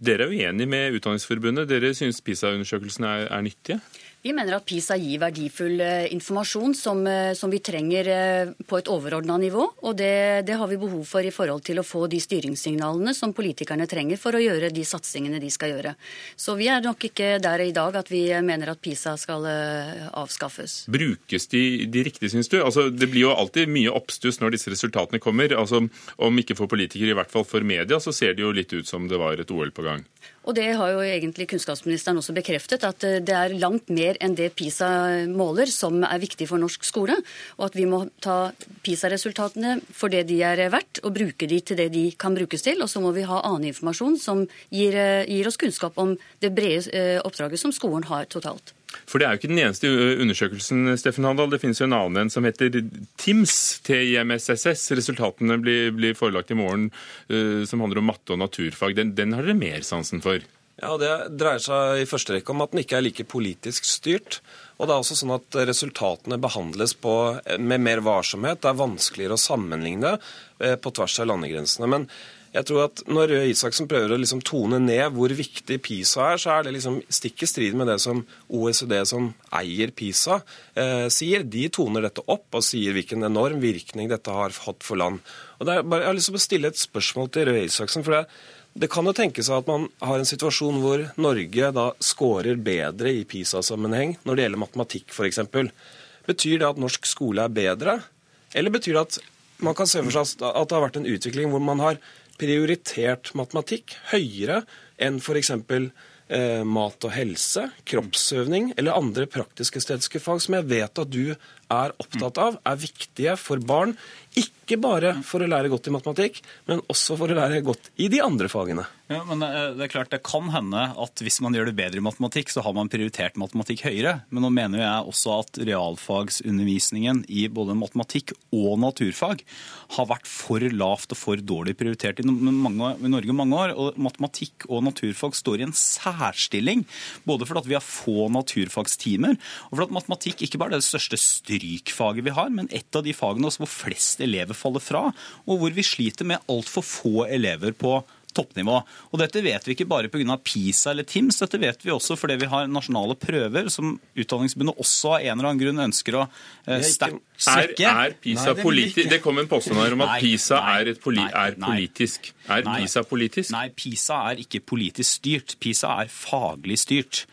Dere er uenige med Utdanningsforbundet. Dere syns PISA-undersøkelsene er, er nyttige? Vi mener at PISA gir verdifull eh, informasjon som, eh, som vi trenger eh, på et overordna nivå. Og det, det, har vi behov for i forhold til å få de styringssignalene som politikerne trenger for å gjøre de satsingene de skal gjøre. Så vi er nok ikke der i dag at vi mener at PISA skal avskaffes. Brukes de, de riktig, syns du? Altså, det blir jo alltid mye oppstuss når disse resultatene kommer. Altså, om ikke for politikere, i hvert fall for media, så ser det jo litt ut som det var et OL på gang. Og det har jo egentlig kunnskapsministeren også bekreftet, at det er langt mer enn det PISA måler som er viktig for norsk skole. Og at vi må ta PISA-resultatene for det de er verdt, og bruke de til det de kan brukes til. Og så må vi ha annen informasjon som gir, gir oss kunnskap om det brede eh, oppdraget som skolen har totalt. For det er jo ikke den eneste undersøkelsen, Steffen Handal. Det finnes jo en annen en som heter TIMS, TIMSSS. Resultatene blir, blir forelagt i morgen, uh, som handler om matte og naturfag. Den, den har dere mer sansen for? Ja, Det dreier seg i første rekke om at den ikke er like politisk styrt. Og det er også sånn at Resultatene behandles på, med mer varsomhet. Det er vanskeligere å sammenligne på tvers av landegrensene. Men jeg tror at Når Røe Isaksen prøver å liksom tone ned hvor viktig PISA er, så er det liksom stikk i strid med det som OECD, som eier PISA, eh, sier. De toner dette opp og sier hvilken enorm virkning dette har hatt for land. Og bare, jeg har lyst til å stille et spørsmål til Røe Isaksen. for det det kan jo tenkes at man har en situasjon hvor Norge da scorer bedre i PISA-sammenheng når det gjelder matematikk f.eks. Betyr det at norsk skole er bedre, eller betyr det at man kan se for seg at det har vært en utvikling hvor man har prioritert matematikk høyere enn f.eks. Eh, mat og helse, kroppsøvning eller andre praktisk-estetiske fag som jeg vet at du er opptatt av, er viktige for barn. Ikke bare for å lære godt i matematikk, men også for å lære godt i de andre fagene. Ja, men eh, det er klart det kan hende at hvis man gjør det bedre i matematikk, så har man prioritert matematikk høyere. Men nå mener jeg også at realfagsundervisningen i både matematikk og naturfag har vært for lavt og for dårlig prioritert i, mange, Norge mange år. Og matematikk og naturfag står i en særstilling. Både fordi vi har få naturfagstimer, og fordi matematikk ikke bare er det største strykfaget vi har, men et av de fagene hvor flest elever faller fra, og hvor vi sliter med altfor få elever på toppnivå. Og Dette vet vi ikke bare pga. PISA eller TIMS, dette vet vi også fordi vi har nasjonale prøver som Utdanningsbundet også av en eller annen grunn ønsker å eh, sterkt svekke. Er, er PISA politisk? Det kom en påstand her om at nei, PISA nei, er, poli nei, er, politisk. Er PISA politisk? Nei, PISA er ikke politisk styrt. PISA er faglig styrt.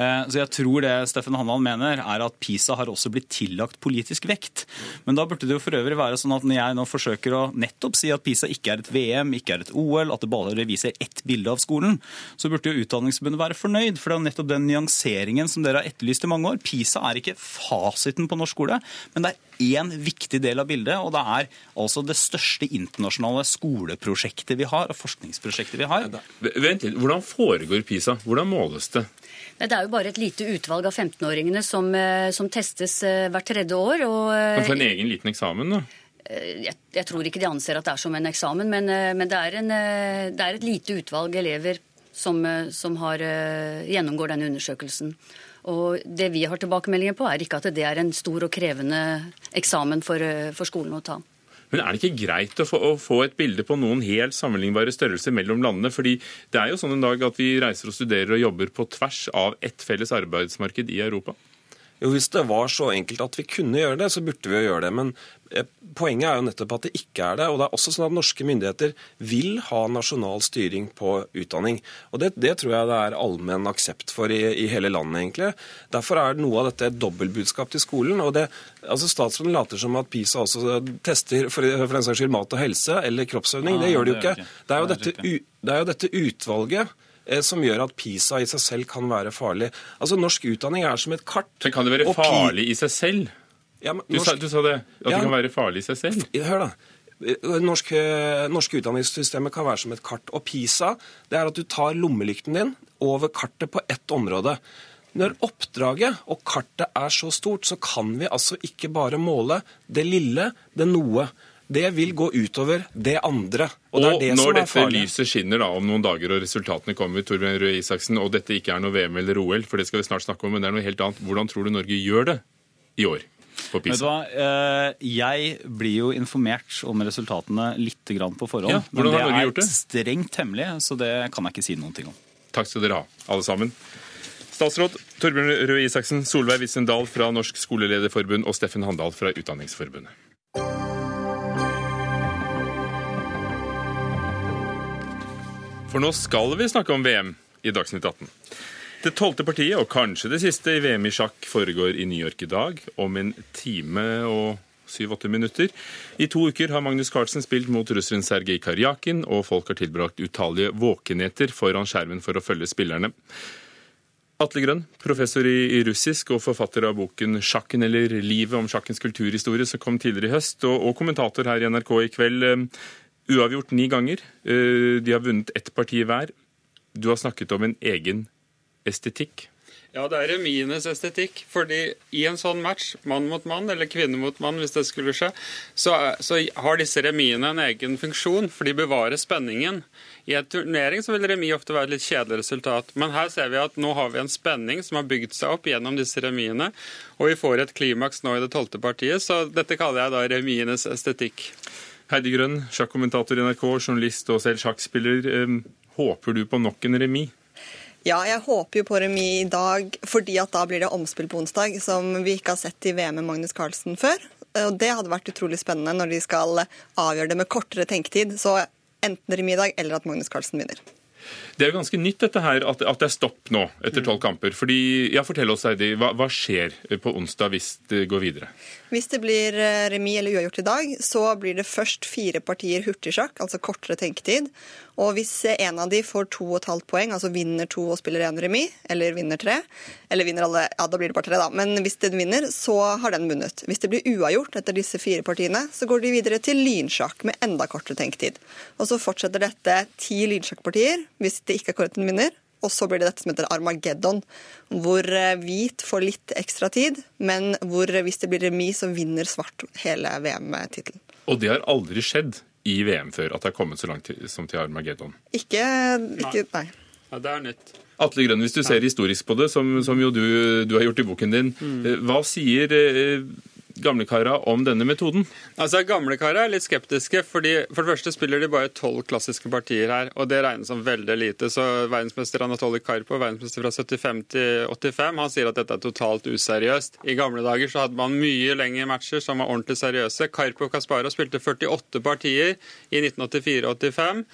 Eh, så jeg tror det Steffen Hannan mener, er at PISA har også blitt tillagt politisk vekt. Men da burde det jo for øvrig være sånn at når jeg nå forsøker å nettopp si at PISA ikke er et VM, ikke er et OL, at det bare viser ett bilde av skolen, så burde jo Utdanningsforbundet være fornøyd. For det er nettopp den nyanseringen som dere har etterlyst i mange år. PISA er ikke fasiten på norsk skole, men det er én viktig del av bildet, og det er altså det største internasjonale skoleprosjektet vi har, og forskningsprosjektet vi har. Vent litt, Hvordan foregår PISA? Hvordan måles det? Det er jo bare et lite utvalg av 15-åringene som, eh, som, testes eh, hvert tredje år. Og, eh, men for en egen liten eksamen, da? Jeg, jeg, tror ikke de anser at det er som en eksamen, men, men det, er en, det, er et lite utvalg elever som, som har, gjennomgår denne undersøkelsen. Og Det vi har tilbakemeldinger på, er ikke at det er en stor og krevende eksamen for, for skolen å ta. Men er det ikke greit å få, å få, et bilde på noen helt sammenlignbare størrelser mellom landene? Fordi det er jo sånn en dag at vi reiser og studerer og jobber på tvers av ett felles arbeidsmarked i Europa. Jo, Hvis det var så enkelt at vi kunne gjøre det, så burde vi jo gjøre det. Men eh, poenget er jo nettopp at det ikke er det. Og det er også sånn at norske myndigheter vil ha nasjonal styring på utdanning. Og det, det tror jeg det er allmenn aksept for i, i, hele landet, egentlig. Derfor er noe av dette et dobbeltbudskap til skolen. og det, altså Statsråden later som at PISA også tester for, for den saks skyld mat og helse eller kroppsøvning. Ja, det gjør de jo ikke. Det er jo, dette, det er jo dette utvalget som gjør at PISA i seg selv kan være farlig. Altså, Norsk utdanning er som et kart. Men Kan det være farlig i seg selv? Ja, norsk... du, sa, du, sa, det, at ja, det kan være farlig i seg selv? Hør, da. Norsk norske, norske utdanningssystemet kan være som et kart. Og PISA det er at du tar lommelykten din over kartet på ett område. Når oppdraget og kartet er så stort, så kan vi altså ikke bare måle det lille, det noe det vil gå utover det andre. Og, og det det når dette farlig. lyset skinner da om noen dager og resultatene kommer, Torbjørn Røe Isaksen, og dette ikke er noe VM eller OL, for det skal vi snart snakke om, men det er noe helt annet. Hvordan tror du Norge gjør det i år? på PISA? hva? jeg blir jo informert om resultatene litt på forhånd. Ja, hvordan har Norge gjort det? er strengt hemmelig, så det kan jeg ikke si noen ting om. Takk skal dere ha, alle sammen. Statsråd Torbjørn Røe Isaksen, Solveig Wissen Dahl fra Norsk skolelederforbund og Steffen Handal fra Utdanningsforbundet. For nå skal vi snakke om VM i Dagsnytt 18. Det tolvte partiet, og kanskje det siste i VM i sjakk, foregår i New York i dag, om en time og syv-åtte minutter. I to uker har Magnus Carlsen spilt mot russeren Sergej Karjakin, og folk har tilbrakt utallige våkenheter foran skjermen for å følge spillerne. Atle Grønn, professor i, russisk og forfatter av boken 'Sjakken eller livet om sjakkens kulturhistorie', som kom tidligere i høst, og, og kommentator her i NRK i kveld. Uavgjort ni ganger. Eh, de har vunnet ett parti hver. Du har snakket om en egen estetikk. Ja, det er remienes estetikk. fordi i en sånn match, mann mot mann, eller kvinne mot mann, hvis det skulle skje, så, så har disse remiene en egen funksjon, for de bevarer spenningen. I en turnering så vil remis ofte være et litt kjedelig resultat, men her ser vi at nå har vi en spenning som har bygd seg opp gjennom disse remiene, og vi får et klimaks nå i det tolvte partiet, så dette kaller jeg da remienes estetikk. Heidi Grønn, sjakkommentator i NRK, journalist og selv sjakkspiller. Håper du på nok en remis? Ja, jeg håper jo på remis i dag, fordi at da blir det omspill på onsdag, som vi ikke har sett i VM med Magnus Carlsen før. Og det hadde vært utrolig spennende når de skal avgjøre det med kortere tenketid. Så enten remis i dag, eller at Magnus Carlsen vinner. Det er jo ganske nytt dette her, at, at det er stopp nå etter tolv kamper. Fordi, ja, Fortell oss, Heidi, hva, hva, skjer på onsdag hvis det går videre? Hvis det blir eh, remis eller uavgjort i dag, så blir det først fire partier hurtigsjakk, altså kortere tenketid. Og hvis en av de får to og et halvt poeng, altså vinner to og spiller én remis, eller vinner tre, eller vinner alle, ja da blir det bare tre, da. Men hvis den vinner, så har den vunnet. Hvis det blir uavgjort etter disse fire partiene, så går de videre til lynsjakk med enda kortere tenketid. Og så fortsetter dette ti lynsjakkpartier hvis det ikke er korrekt den vinner. Og så blir det dette som heter Armageddon, hvor eh, hvit får litt ekstra tid, men hvor hvis det blir remis, så vinner svart hele VM-tittelen. Og det har aldri skjedd i VM før, at det har kommet så langt som til Armageddon? Ikke, ikke nei. Ja, det er nytt. Atle Grønn, hvis du ser historisk på det, som, som jo du, du, har gjort i boken din, mm. Eh, hva sier eh, gamlekara om denne metoden? Altså, Gamlekara er litt skeptiske. fordi For det første spiller de bare tolv klassiske partier her, og det regnes som veldig lite. Så Verdensmester Anatoly Karpov, verdensmester fra 75 til 85, han sier at dette er totalt useriøst. I gamle dager så hadde man mye lengre matcher som var ordentlig seriøse. Karpov Kasparov spilte 48 partier i 1984-85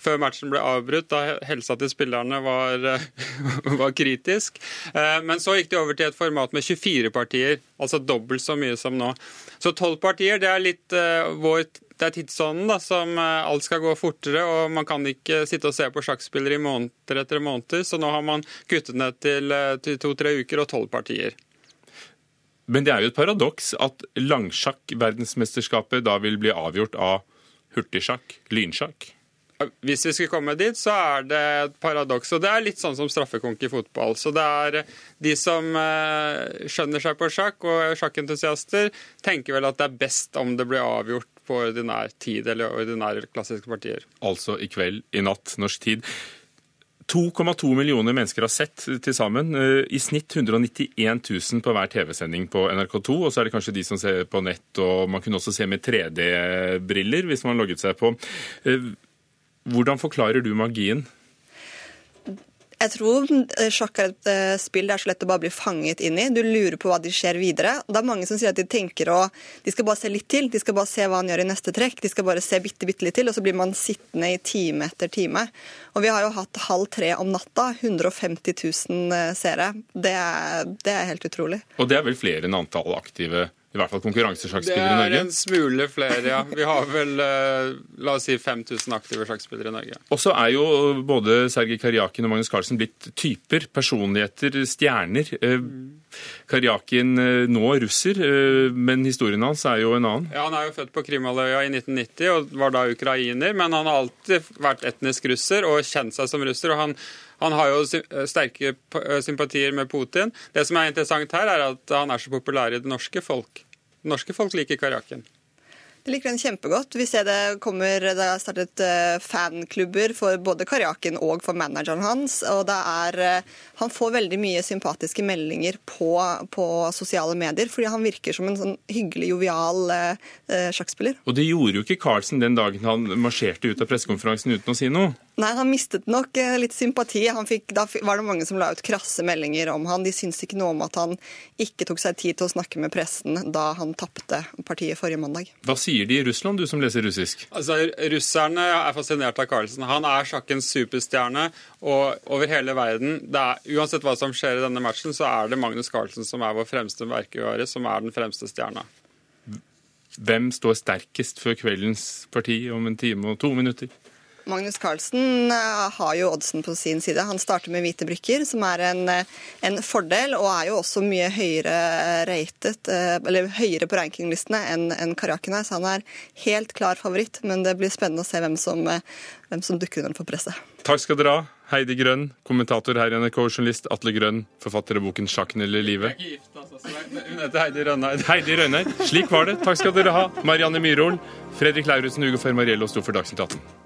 før matchen ble avbrutt, da helsa til spillerne var, [LAUGHS] var, kritisk. Eh, men så gikk de over til et format med 24 partier, altså dobbelt så mye som nå. Så 12 partier, det er litt uh, vår det er tidsånden da, som alt skal gå fortere, og man kan ikke sitte og se på sjakkspillere i måneder etter måneder, så nå har man kuttet ned til to-tre uker og tolv partier. Men det er jo et paradoks at langsjakk-verdensmesterskapet da vil bli avgjort av hurtigsjakk, lynsjakk? Hvis vi skulle komme dit, så er det et paradoks. Og det er litt sånn som straffekonk i fotball. Så det er de som eh, skjønner seg på sjakk, og sjakkentusiaster, tenker vel at det er best om det blir avgjort på ordinær tid eller ordinære klassiske partier. Altså i kveld, i natt, norsk tid. 2,2 millioner mennesker har sett til sammen. Eh, I snitt 191 000 på hver TV-sending på NRK2. Og så er det kanskje de som ser på nett, og man kunne også se med 3D-briller hvis man logget seg på. Eh, hvordan forklarer du magien? Jeg tror sjakk er et eh, spill det er så lett å bare bli fanget inn i. Du lurer på hva de skjer videre. Og det er mange som sier at de tenker å De skal bare se litt til. De skal bare se hva han gjør i neste trekk. De skal bare se bitte, bitte litt til, og så blir man sittende i time etter time. Og vi har jo hatt halv tre om natta. 150 000 eh, seere. Det er, det er helt utrolig. Og det er vel flere enn antall aktive i hvert fall konkurransesjakkspillere i Norge? Det er en smule flere, ja. Vi har vel eh, la oss si 5000 aktive sjakkspillere i Norge. Og så er jo både Sergej Karjakin og Magnus Carlsen blitt typer, personligheter, stjerner. Mm. Karjakin nå russer, men historien hans er jo en annen. Ja, Han er jo født på Krimhalvøya i 1990 og var da ukrainer, men han har alltid vært etnisk russer og kjent seg som russer. og han han har jo sterke sympatier med Putin. Det som er interessant her, er at han er så populær i det norske folk norske folk liker Karjakin. Det liker den kjempegodt. Vi ser det kommer, det er startet eh, fanklubber for både Karjakin og for manageren hans. og det er, eh, Han får veldig mye sympatiske meldinger på, på sosiale medier, fordi han virker som en sånn hyggelig, jovial eh, sjakkspiller. Og det gjorde jo ikke Carlsen den dagen han marsjerte ut av pressekonferansen uten å si noe? Nei, han mistet nok eh, litt sympati. Fikk, da var det mange som la ut krasse meldinger om han. De syntes ikke noe om at han ikke tok seg tid til å snakke med pressen da han tapte partiet forrige mandag. Hva sier de i Russland, du som leser russisk? Altså, Russerne er fascinert av Carlsen. Han er sjakkens superstjerne. Og over hele verden, er, uansett hva som skjer i denne matchen, så er det Magnus Carlsen som er vår fremste merkevare, som er den fremste stjerna. Hvem står sterkest før kveldens parti om en time og to minutter? Magnus Carlsen eh, har jo oddsen på sin side. Han starter med hvite brikker, som er en, eh, en fordel, og er jo også mye høyere rated, eh, eller høyere på rankinglistene enn en Karakina, så han er helt klar favoritt. Men det blir spennende å se hvem som, hvem som dukker under for presset. Takk skal dere ha. Heidi Grønn, kommentator her i NRK, journalist Atle Grønn, forfatter av boken 'Sjakken eller livet'. Altså, Hun heter Heidi Rønneid. Heidi Rønneid. Slik var det. Takk skal dere ha. Marianne Myhrol, Fredrik Lauritzen, Ugo Fermariello sto for Dagsnytt 18.